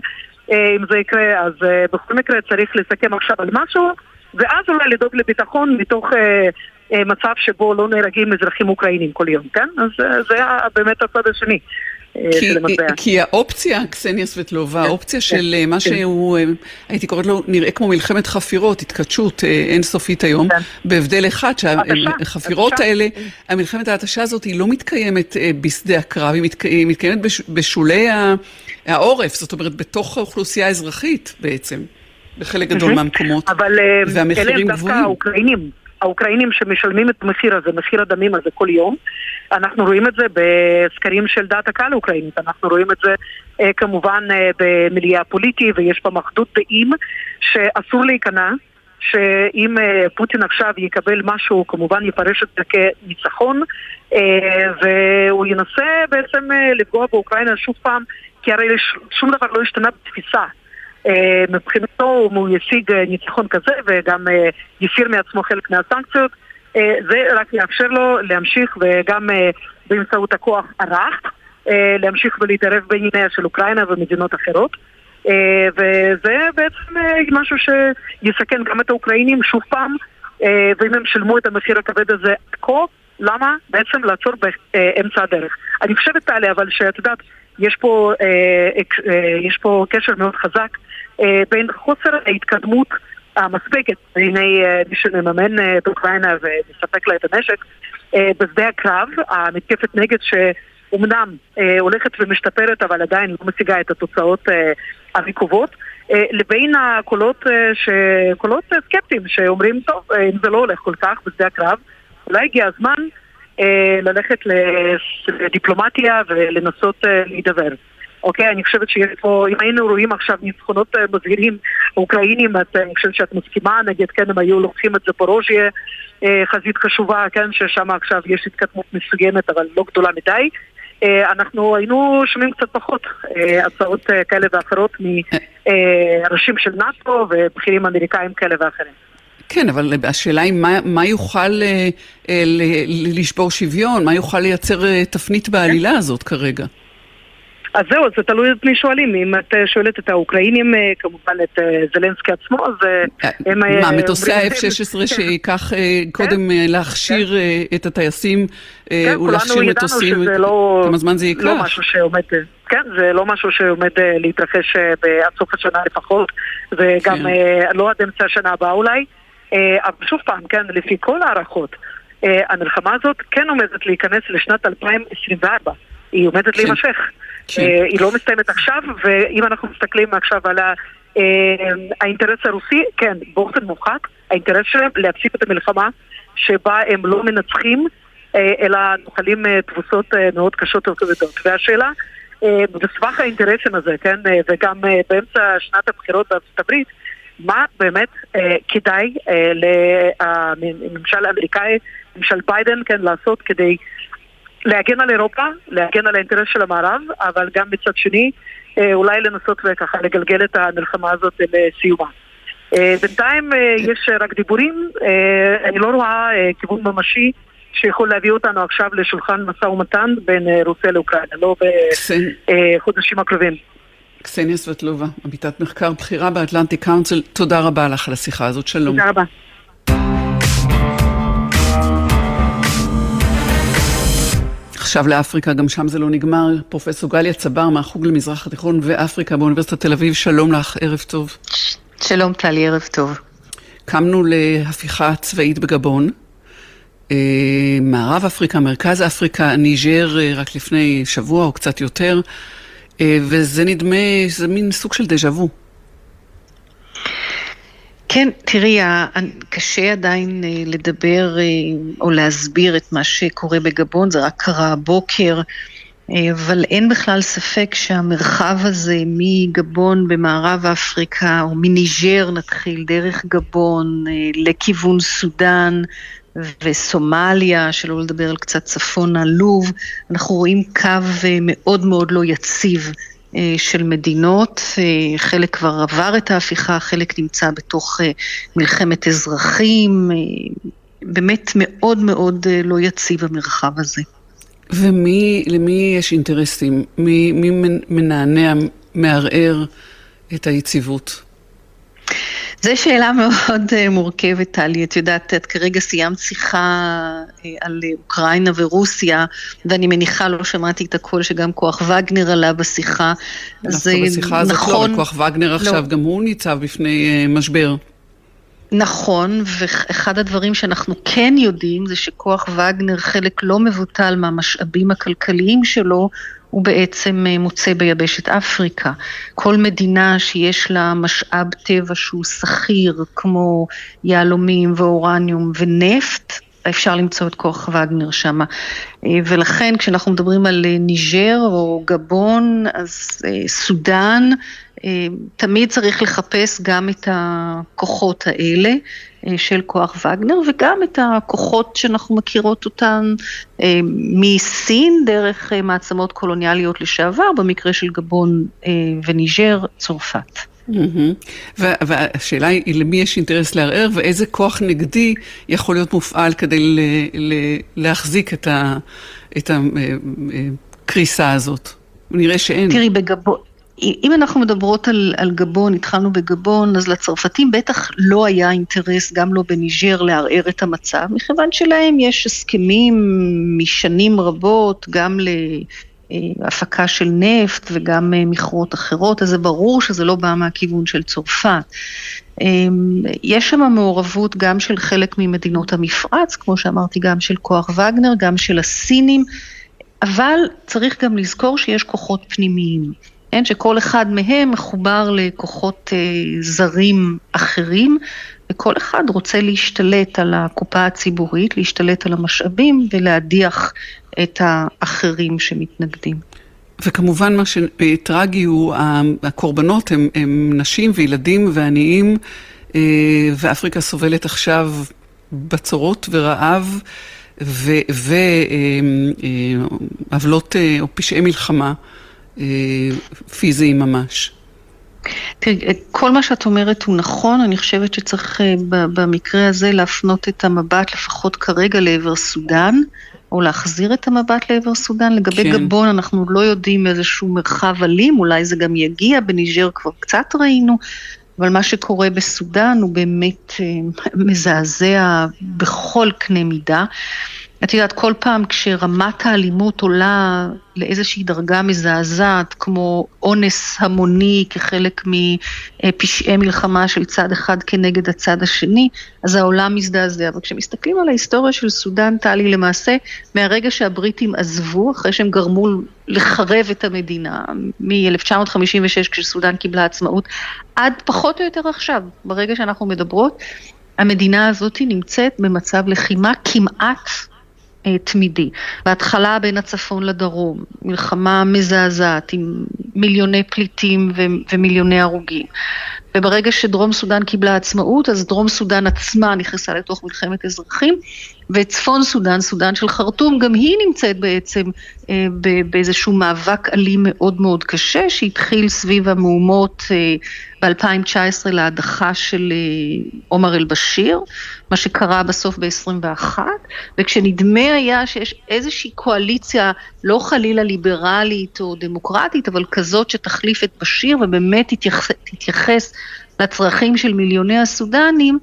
אה, אם זה יקרה, אז אה, בכל מקרה צריך לסכם עכשיו על משהו, ואז אולי לדאוג לביטחון מתוך אה, אה, מצב שבו לא נהרגים אזרחים אוקראינים כל יום, כן? אז אה, זה באמת הצד השני. כי. כי האופציה, קסניה סבטלובה, כן, האופציה כן, של מה כן. שהוא, הייתי קוראת לו, נראה כמו מלחמת חפירות, התכתשות אינסופית היום, בהבדל אחד, שהחפירות. האלה, המלחמת ההתשה הזאת היא לא מתקיימת בשדה הקרב, היא מתק- היא מתקיימת בש- בשולי העורף, זאת אומרת, בתוך האוכלוסייה האזרחית בעצם, בחלק גדול מהמם. מהמקומות, אבל אה, אלה והמחירים הם דווקא גבוהים. האוקראינים, האוקראינים שמשלמים את המחיר הזה, מחיר הדמים הזה כל יום. אנחנו רואים את זה בסקרים של דעת הקהל האוקראינית, אנחנו רואים את זה אה, כמובן אה, במיליה הפוליטי ויש פעם אחדות דעים שאסור להיכנע. שאם פוטין עכשיו יקבל משהו, הוא כמובן יפרש את זה כניצחון, והוא ינסה בעצם לפגוע באוקראינה שוב פעם, כי הרי שום דבר לא השתנה בתפיסה. אה, מבחינתו אם הוא ישיג אה, ניצחון כזה וגם אה, יסיר מעצמו חלק מהסנקציות, זה רק יאפשר לו להמשיך וגם באמצעות הכוח הרך להמשיך ולהתערב בענייניה של אוקראינה ומדינות אחרות. וזה בעצם משהו שיסכן גם את האוקראינים שוב פעם, ואם הם שילמו את המחיר הכבד הזה כה, למה בעצם לעצור באמצע הדרך? אני חושבת, טלי, אבל שאת יודעת, יש פה, יש פה קשר מאוד חזק בין חוסר ההתקדמות המספקת בעיני אה, מי שמממן אה, את אוקראינה ומספק לה את הנשק אה, בשדה הקרב, המתקפת נגד שאומנם אה, הולכת ומשתפרת אבל עדיין לא משיגה את התוצאות אה, המקוות, אה, לבין הקולות, אה, ש... קולות אה, סקפטיים שאומרים, טוב, אה, אם זה לא הולך כל כך בשדה הקרב, אולי הגיע הזמן אה, ללכת לדיפלומטיה ולנסות אה, להידבר. אוקיי, אני חושבת שיש פה, אם היינו רואים עכשיו ניצחונות אה, מזהירים אוקראינים, את, אה, אני חושבת שאת מסכימה, נגיד, כן, הם היו לוקחים את זפורוז'יה, אה, חזית חשובה, כן, ששם עכשיו יש התקדמות מסוימת, אבל לא גדולה מדי. אה, אנחנו היינו שומעים קצת פחות אה, הצעות אה, כאלה ואחרות מראשים של נאט"ו ובכירים אמריקאים כאלה ואחרים. כן, אבל השאלה היא מה, מה יוכל אה, אה, לשבור שוויון, מה יוכל לייצר אה, תפנית בעלילה הזאת כרגע. אז זהו, זה תלוי את מי שואלים. אם את אה, שואלת את האוקראינים, אה, כמובן את אה, זלנסקי עצמו, אז הם... מה, מטוסי אומרים- ה-F-16 כן. שייקח אה, קודם להכשיר אה, את הטייסים כן, ולהכשיר מטוסים, שזה לא... כמה זמן זה ייקח? לא משהו שעומד... כן, זה לא משהו שעומד להתרחש עד סוף השנה לפחות, וגם כן. לא עד אמצע השנה הבאה אולי. אבל שוב פעם, כן, לפי כל ההערכות, המלחמה הזאת כן עומדת להיכנס לשנת 2024. היא עומדת כן. להימשך. כן. אה, היא לא מסתיימת עכשיו, ואם אנחנו מסתכלים עכשיו על אה, האינטרס הרוסי, כן, באופן מובהק, האינטרס שלהם להפסיק את המלחמה שבה הם לא מנצחים, אה, אלא נוחלים תבוסות מאוד קשות וכבדות. והשאלה, בסבך האינטרסים הזה, כן, וגם באמצע שנת הבחירות בארצות הברית, מה באמת כדאי לממשל האמריקאי, ממשל ביידן, כן, לעשות כדי להגן על אירופה, להגן על האינטרס של המערב, אבל גם מצד שני, אה, אולי לנסות וככה לגלגל את המלחמה הזאת לסיומה. אה, בינתיים אה, יש רק דיבורים, אני לא רואה אה, כיוון ממשי שיכול להביא אותנו עכשיו לשולחן משא ומתן בין רוסיה לאוקראינה, לא בחודשים הקרובים. קסניה סבטלובה, עמיתת מחקר בכירה באטלנטיק קאונסיל, תודה רבה לך על השיחה הזאת, שלום. תודה רבה. עכשיו לאפריקה, גם שם זה לא נגמר. פרופסור גליה צבר מהחוג למזרח התיכון ואפריקה באוניברסיטת תל אביב, שלום לך, ערב טוב. שלום טלי, ערב טוב. קמנו להפיכה צבאית בגבון. אה, מערב אפריקה, מרכז אפריקה, ניג'ר אה, רק לפני שבוע או קצת יותר, אה, וזה נדמה, זה מין סוג של דז'ה וו. כן, תראי, קשה עדיין אה, לדבר אה, או להסביר את מה שקורה בגבון, זה רק קרה הבוקר, אה, אבל אין בכלל ספק שהמרחב הזה מגבון במערב אפריקה, או מניג'ר נתחיל, דרך גבון, לכיוון סודאן, וסומליה, שלא לדבר על קצת צפונה, לוב, אנחנו רואים קו מאוד מאוד לא יציב של מדינות, אה, חלק כבר עבר את ההפיכה, חלק נמצא בתוך אה, מלחמת אזרחים, באמת מאוד מאוד לא יציב המרחב הזה. ולמי יש אינטרסים? מי, מי מנענע, מערער את היציבות? זו שאלה מאוד אה, מורכבת, טלי. את יודעת, את כרגע סיימת שיחה אה, על אוקראינה ורוסיה, ואני מניחה, לא שמעתי את הקול שגם כוח וגנר עלה בשיחה. דווקא בשיחה הזאת לא, נכון, לא, וכוח וגנר לא. עכשיו, לא. גם הוא ניצב בפני אה, משבר. נכון, ואחד הדברים שאנחנו כן יודעים זה שכוח וגנר, חלק לא מבוטל מהמשאבים הכלכליים שלו, הוא בעצם אה, מוצא ביבשת אפריקה. כל מדינה שיש לה משאב טבע שהוא שכיר, כמו יהלומים ואורניום ונפט, אפשר למצוא את כוח וגנר שם. אה, ולכן כשאנחנו מדברים על אה, ניג'ר או גבון, אז סודאן, תמיד צריך לחפש גם את הכוחות האלה. אה, של כוח וגנר, וגם את הכוחות שאנחנו מכירות אותן אה, מסין, דרך אה, מעצמות קולוניאליות לשעבר, במקרה של גבון וניג'ר, צרפת. והשאלה היא למי יש אינטרס לערער ואיזה כוח נגדי יכול להיות מופעל כדי להחזיק את הקריסה הזאת. נראה שאין. תראי, בגבון... אם אנחנו מדברות על, על גבון, התחלנו בגבון, אז לצרפתים בטח לא היה אינטרס, גם לא בניג'ר, לערער את המצב, מכיוון שלהם יש הסכמים משנים רבות, גם להפקה של נפט וגם מכרות אחרות, אז זה ברור שזה לא בא מהכיוון של צרפת. אמ, יש שם מעורבות גם של חלק ממדינות המפרץ, כמו שאמרתי, גם של כוח וגנר, גם של הסינים, אבל צריך גם לזכור שיש כוחות פנימיים. כן, שכל אחד מהם מחובר לכוחות אה, זרים אחרים, וכל אחד רוצה להשתלט על הקופה הציבורית, להשתלט על המשאבים ולהדיח את האחרים שמתנגדים. וכמובן מה שטרגי הוא, הקורבנות הם, הם נשים וילדים ועניים, אה, ואפריקה סובלת עכשיו בצורות ורעב ועוולות אה, או פשעי מלחמה. אה, פיזיים ממש. תראי, כל מה שאת אומרת הוא נכון, אני חושבת שצריך אה, במקרה הזה להפנות את המבט לפחות כרגע לעבר סודאן, או להחזיר את המבט לעבר סודאן. לגבי כן. גבון אנחנו לא יודעים איזשהו מרחב אלים, אולי זה גם יגיע, בניג'ר כבר קצת ראינו, אבל מה שקורה בסודאן הוא באמת אה, מזעזע בכל קנה מידה. את יודעת, כל פעם כשרמת האלימות עולה לאיזושהי דרגה מזעזעת, כמו אונס המוני כחלק מפשעי מלחמה של צד אחד כנגד הצד השני, אז העולם מזדעזע. וכשמסתכלים על ההיסטוריה של סודאן, טלי, למעשה, מהרגע שהבריטים עזבו, אחרי שהם גרמו לחרב את המדינה, מ-1956 כשסודאן קיבלה עצמאות, עד פחות או יותר עכשיו, ברגע שאנחנו מדברות, המדינה הזאת נמצאת במצב לחימה כמעט תמידי. בהתחלה בין הצפון לדרום, מלחמה מזעזעת עם מיליוני פליטים ומיליוני הרוגים. וברגע שדרום סודאן קיבלה עצמאות, אז דרום סודאן עצמה נכנסה לתוך מלחמת אזרחים, וצפון סודאן, סודאן של חרטום, גם היא נמצאת בעצם אה, באיזשהו מאבק אלים מאוד מאוד קשה, שהתחיל סביב המהומות אה, ב-2019 להדחה של אה, עומר אל-בשיר, מה שקרה בסוף ב-21, וכשנדמה היה שיש איזושהי קואליציה, לא חלילה ליברלית או דמוקרטית, אבל כזאת שתחליף את בשיר ובאמת תתייחס, תתייחס לצרכים של מיליוני הסודנים,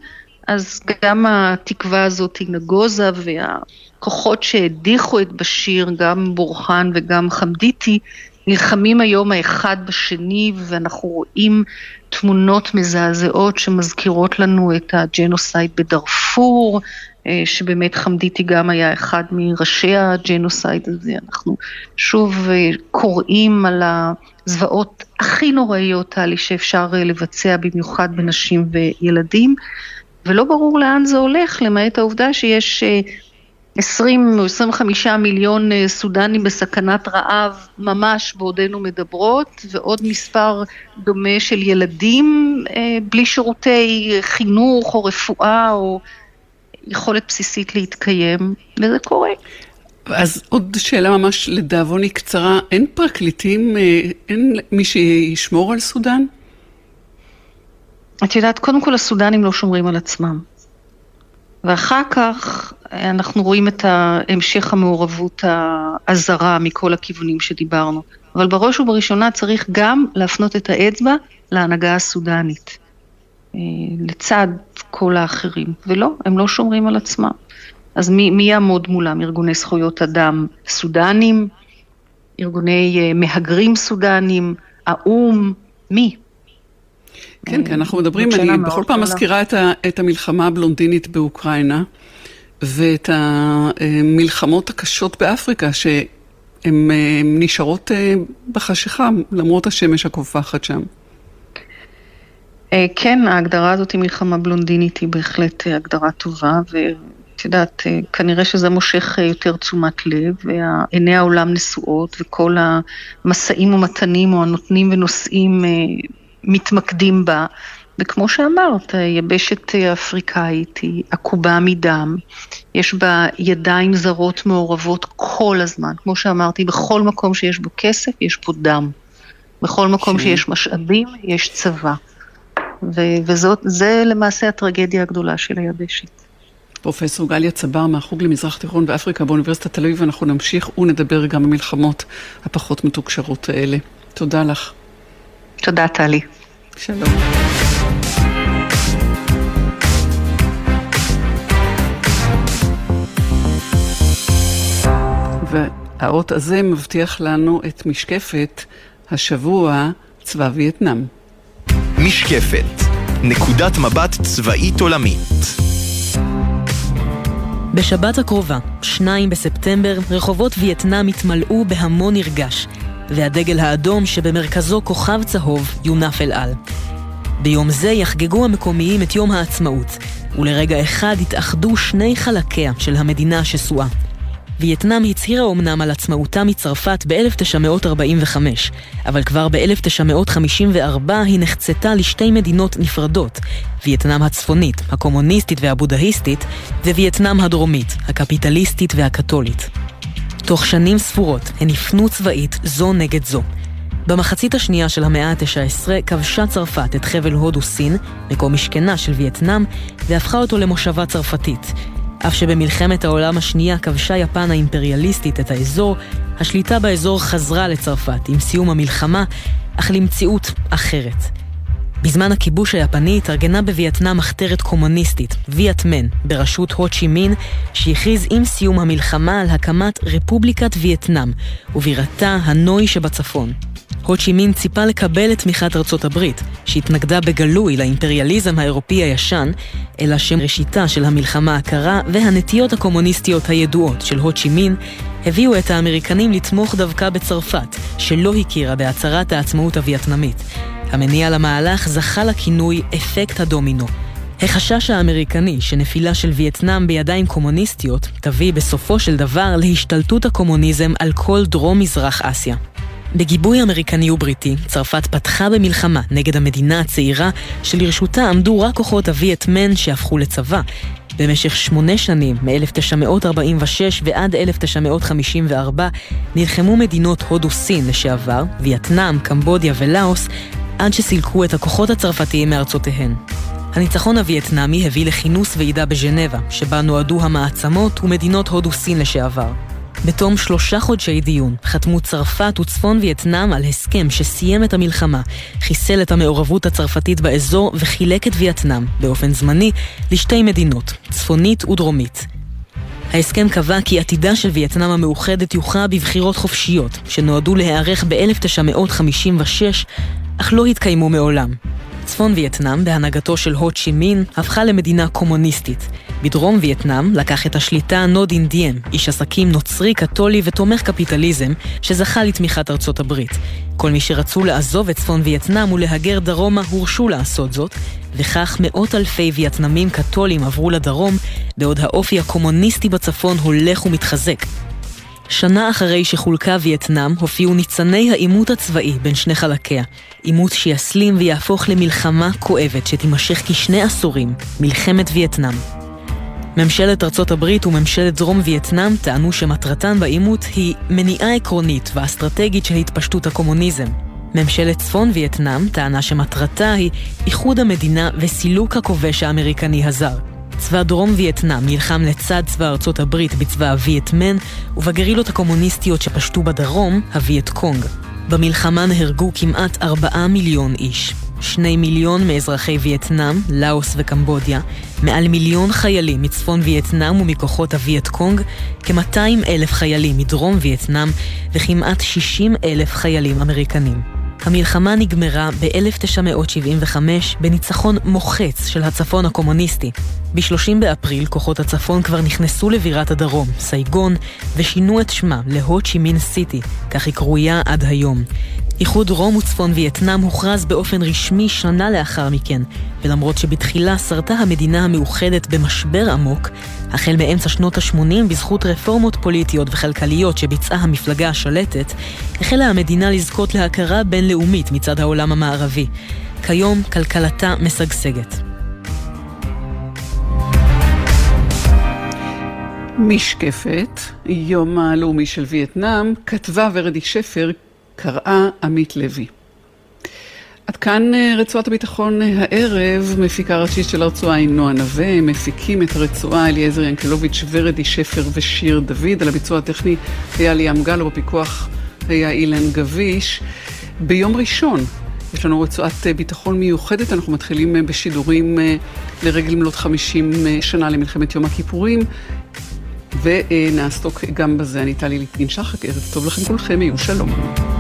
אז גם התקווה הזאת נגוזה והכוחות שהדיחו את בשיר, גם בורחן וגם חמדיתי, נלחמים היום האחד בשני ואנחנו רואים תמונות מזעזעות שמזכירות לנו את הג'נוסייד בדארפור, אה, שבאמת חמדיתי גם היה אחד מראשי הג'נוסייד הזה. אנחנו שוב אה, קוראים על הזוועות הכי נוראיות, טלי, שאפשר אה, לבצע במיוחד בנשים וילדים, ולא ברור לאן זה הולך, למעט העובדה שיש 20 או 25 מיליון סודנים בסכנת רעב ממש בעודנו מדברות, ועוד מספר דומה של ילדים בלי שירותי חינוך או רפואה או יכולת בסיסית להתקיים, וזה קורה. אז עוד שאלה ממש לדאבוני קצרה, אין פרקליטים, אה, אין מי שישמור על סודאן? את יודעת, קודם כל הסודנים לא שומרים על עצמם. ואחר כך אנחנו רואים את המשך המעורבות הזרה מכל הכיוונים שדיברנו. אבל בראש ובראשונה צריך גם להפנות את האצבע להנהגה הסודנית. אה, לצד כל האחרים, ולא, הם לא שומרים על עצמם. אז מי, מי יעמוד מולם? ארגוני זכויות אדם סודנים, ארגוני uh, מהגרים סודנים, האו"ם, מי? כן, כי אנחנו מדברים, אני בכל פעם מזכירה את, את המלחמה הבלונדינית באוקראינה, ואת המלחמות הקשות באפריקה, שהן אה, נשארות בחשיכה, למרות השמש הקופחת שם. אה, כן, ההגדרה הזאת היא מלחמה בלונדינית היא בהחלט אה, הגדרה טובה, ואת יודעת, אה, כנראה שזה מושך יותר תשומת לב, ועיני העולם נשואות, וכל המשאים ומתנים או הנותנים ונושאים מתמקדים בה. וכמו שאמרת, יבשת אפריקאית היא עקובה מדם, יש בה ידיים זרות מעורבות כל הזמן. כמו שאמרתי, בכל מקום שיש בו כסף, יש פה דם. בכל מקום ש... שיש משאבים, יש צבא. וזאת, זה למעשה הטרגדיה הגדולה של היבשת. פרופסור גליה צבר מהחוג למזרח תיכון ואפריקה באוניברסיטת תל אביב, ואנחנו נמשיך ונדבר גם במלחמות הפחות מתוקשרות האלה. תודה לך. תודה, טלי. שלום. והאות הזה מבטיח לנו את משקפת השבוע צבא וייטנאם. משקפת, נקודת מבט צבאית עולמית. בשבת הקרובה, 2 בספטמבר, רחובות וייטנאם יתמלאו בהמון נרגש, והדגל האדום שבמרכזו כוכב צהוב יונף אל על. ביום זה יחגגו המקומיים את יום העצמאות, ולרגע אחד יתאחדו שני חלקיה של המדינה השסועה. וייטנאם הצהירה אמנם על עצמאותה מצרפת ב-1945, אבל כבר ב-1954 היא נחצתה לשתי מדינות נפרדות, וייטנאם הצפונית, הקומוניסטית והבודהיסטית, ווייטנאם הדרומית, הקפיטליסטית והקתולית. תוך שנים ספורות הן הפנו צבאית זו נגד זו. במחצית השנייה של המאה ה-19 כבשה צרפת את חבל הודו סין, מקום משכנה של וייטנאם, והפכה אותו למושבה צרפתית. אף שבמלחמת העולם השנייה כבשה יפן האימפריאליסטית את האזור, השליטה באזור חזרה לצרפת עם סיום המלחמה, אך למציאות אחרת. בזמן הכיבוש היפני התארגנה בווייטנאם מחתרת קומוניסטית, וייטמן, בראשות הו צ'י מין, שהכריז עם סיום המלחמה על הקמת רפובליקת וייטנאם, ובירתה הנוי שבצפון. הו צ'י מין ציפה לקבל את תמיכת ארצות הברית, שהתנגדה בגלוי לאימפריאליזם האירופי הישן, אלא שראשיתה של המלחמה הקרה והנטיות הקומוניסטיות הידועות של הו צ'י מין הביאו את האמריקנים לתמוך דווקא בצרפת, שלא הכירה בהצהרת העצמאות הווייטנמית. המניע למהלך זכה לכינוי אפקט הדומינו. החשש האמריקני שנפילה של וייטנאם בידיים קומוניסטיות תביא בסופו של דבר להשתלטות הקומוניזם על כל דרום-מזרח אסיה. בגיבוי אמריקני ובריטי, צרפת פתחה במלחמה נגד המדינה הצעירה שלרשותה עמדו רק כוחות הווייטמן שהפכו לצבא. במשך שמונה שנים, מ-1946 ועד 1954, נלחמו מדינות הודו-סין לשעבר, וייטנאם, קמבודיה ולאוס, עד שסילקו את הכוחות הצרפתיים מארצותיהן. הניצחון הווייטנאמי הביא לכינוס ועידה בז'נבה, שבה נועדו המעצמות ומדינות הודו-סין לשעבר. בתום שלושה חודשי דיון חתמו צרפת וצפון וייטנאם על הסכם שסיים את המלחמה, חיסל את המעורבות הצרפתית באזור וחילק את וייטנאם, באופן זמני, לשתי מדינות, צפונית ודרומית. ההסכם קבע כי עתידה של וייטנאם המאוחדת יוכרע בבחירות חופשיות, שנועדו להיערך ב-1956, אך לא התקיימו מעולם. צפון וייטנאם, בהנהגתו של הו צ'י מין, הפכה למדינה קומוניסטית. בדרום וייטנאם לקח את השליטה נודין דיאם, איש עסקים נוצרי, קתולי ותומך קפיטליזם, שזכה לתמיכת ארצות הברית. כל מי שרצו לעזוב את צפון וייטנאם ולהגר דרומה הורשו לעשות זאת, וכך מאות אלפי וייטנאמים קתולים עברו לדרום, בעוד האופי הקומוניסטי בצפון הולך ומתחזק. שנה אחרי שחולקה וייטנאם, הופיעו ניצני העימות הצבאי בין שני חלקיה. עימות שיסלים ויהפוך למלחמה כואבת שתימשך כשני עשורים, מלחמת וייטנאם. ממשלת ארצות הברית וממשלת דרום וייטנאם טענו שמטרתן בעימות היא מניעה עקרונית ואסטרטגית של התפשטות הקומוניזם. ממשלת צפון וייטנאם טענה שמטרתה היא איחוד המדינה וסילוק הכובש האמריקני הזר. צבא דרום וייטנאם נלחם לצד צבא ארצות הברית בצבא הווייטמין ובגרילות הקומוניסטיות שפשטו בדרום, הווייטקונג. במלחמה נהרגו כמעט ארבעה מיליון איש. שני מיליון מאזרחי וייטנאם, לאוס וקמבודיה, מעל מיליון חיילים מצפון וייטנאם ומכוחות הווייטקונג, כ-200 אלף חיילים מדרום וייטנאם וכמעט 60 אלף חיילים אמריקנים. המלחמה נגמרה ב-1975 בניצחון מוחץ של הצפון הקומוניסטי. ב-30 באפריל כוחות הצפון כבר נכנסו לבירת הדרום, סייגון, ושינו את שמה להו צ'י מין סיטי, כך היא קרויה עד היום. איחוד רום וצפון וייטנאם הוכרז באופן רשמי שנה לאחר מכן, ולמרות שבתחילה שרתה המדינה המאוחדת במשבר עמוק, החל מאמצע שנות ה-80 בזכות רפורמות פוליטיות וכלכליות שביצעה המפלגה השלטת, החלה המדינה לזכות להכרה בינלאומית מצד העולם המערבי. כיום כלכלתה משגשגת. משקפת, יום הלאומי של וייטנאם, כתבה ורדי שפר קראה עמית לוי. עד כאן אה, רצועת הביטחון אה, הערב, מפיקה ראשית של הרצועה היא נועה נווה, מפיקים את הרצועה אליעזר ינקלוביץ' ורדי שפר ושיר דוד, על הביצוע הטכני היה ליאם גל, ובפיקוח היה אילן גביש. ביום ראשון יש לנו רצועת אה, ביטחון מיוחדת, אנחנו מתחילים בשידורים לרגל מלאת 50 שנה למלחמת יום הכיפורים. ונעסוק גם בזה. אני טלי ליפקין שחק, ערב טוב לכם כולכם, יהיו שלום.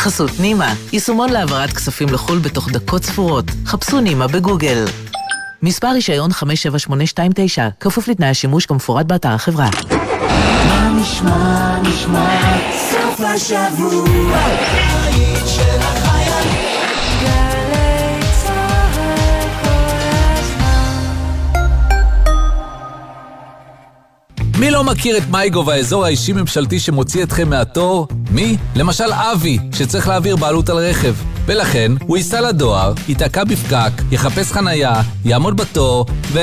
בחסות נימה, יישומון להעברת כספים לחו"ל בתוך דקות ספורות. חפשו נימה בגוגל. מספר רישיון 57829, כפוף לתנאי השימוש כמפורט באתר החברה. מה נשמע, נשמע, סוף השבוע, מי לא מכיר את מייגו והאזור האישי-ממשלתי שמוציא אתכם מהתור? מי? למשל אבי, שצריך להעביר בעלות על רכב. ולכן הוא ייסע לדואר, ייתקע בפקק, יחפש חנייה, יעמוד בתור, ו...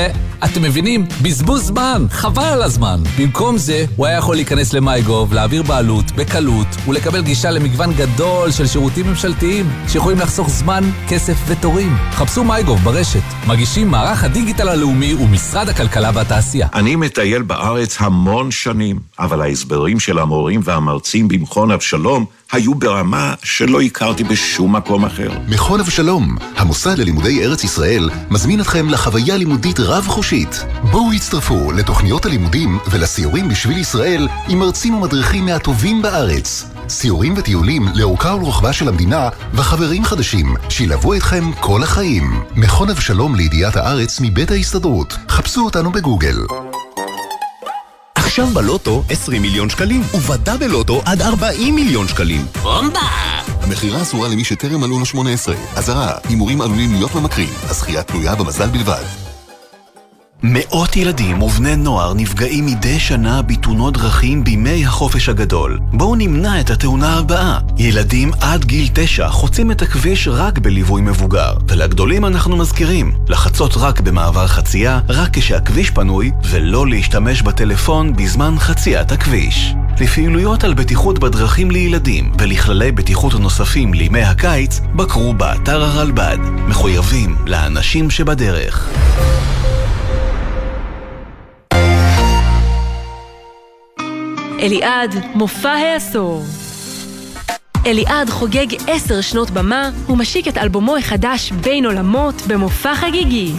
אתם מבינים? בזבוז זמן, חבל על הזמן. במקום זה, הוא היה יכול להיכנס למייגוב, להעביר בעלות, בקלות, ולקבל גישה למגוון גדול של שירותים ממשלתיים, שיכולים לחסוך זמן, כסף ותורים. חפשו מייגוב ברשת. מגישים מערך הדיגיטל הלאומי ומשרד הכלכלה והתעשייה. אני מטייל בארץ המון שנים, אבל ההסברים של המורים והמרצים במכון אבשלום היו ברמה שלא הכרתי בשום מקום אחר. מכון אבשלום, המוסד ללימודי ארץ ישראל, מזמין אתכם לחוויה לימודית רב-חושית. בואו הצטרפו לתוכניות הלימודים ולסיורים בשביל ישראל עם מרצים ומדריכים מהטובים בארץ. סיורים וטיולים לאורכה ולרוחבה של המדינה וחברים חדשים שילוו אתכם כל החיים. מכון אבשלום לידיעת הארץ מבית ההסתדרות. חפשו אותנו בגוגל. עכשיו בלוטו 20 מיליון שקלים, ובדאבל לוטו עד 40 מיליון שקלים. בומבה! המכירה אסורה למי שטרם מלאו לו 18. אזהרה, הימורים עלולים להיות ממכרים. הזכייה תלויה במזל בלבד. מאות ילדים ובני נוער נפגעים מדי שנה בתאונות דרכים בימי החופש הגדול. בואו נמנע את התאונה הבאה. ילדים עד גיל תשע חוצים את הכביש רק בליווי מבוגר. ולגדולים אנחנו מזכירים, לחצות רק במעבר חצייה, רק כשהכביש פנוי, ולא להשתמש בטלפון בזמן חציית הכביש. לפעילויות על בטיחות בדרכים לילדים ולכללי בטיחות נוספים לימי הקיץ, בקרו באתר הרלב"ד. מחויבים לאנשים שבדרך. אליעד, מופע העשור. אליעד חוגג עשר שנות במה ומשיק את אלבומו החדש בין עולמות במופע חגיגי.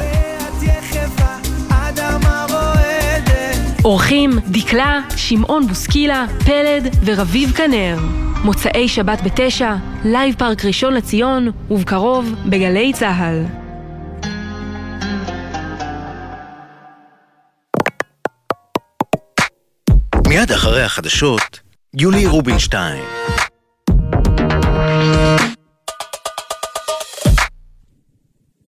אורחים דקלה, שמעון בוסקילה, פלד, ורביב כנר. מוצאי שבת בתשע, לייב פארק ראשון לציון, ובקרוב בגלי צה"ל. מיד אחרי החדשות, יולי רובינשטיין.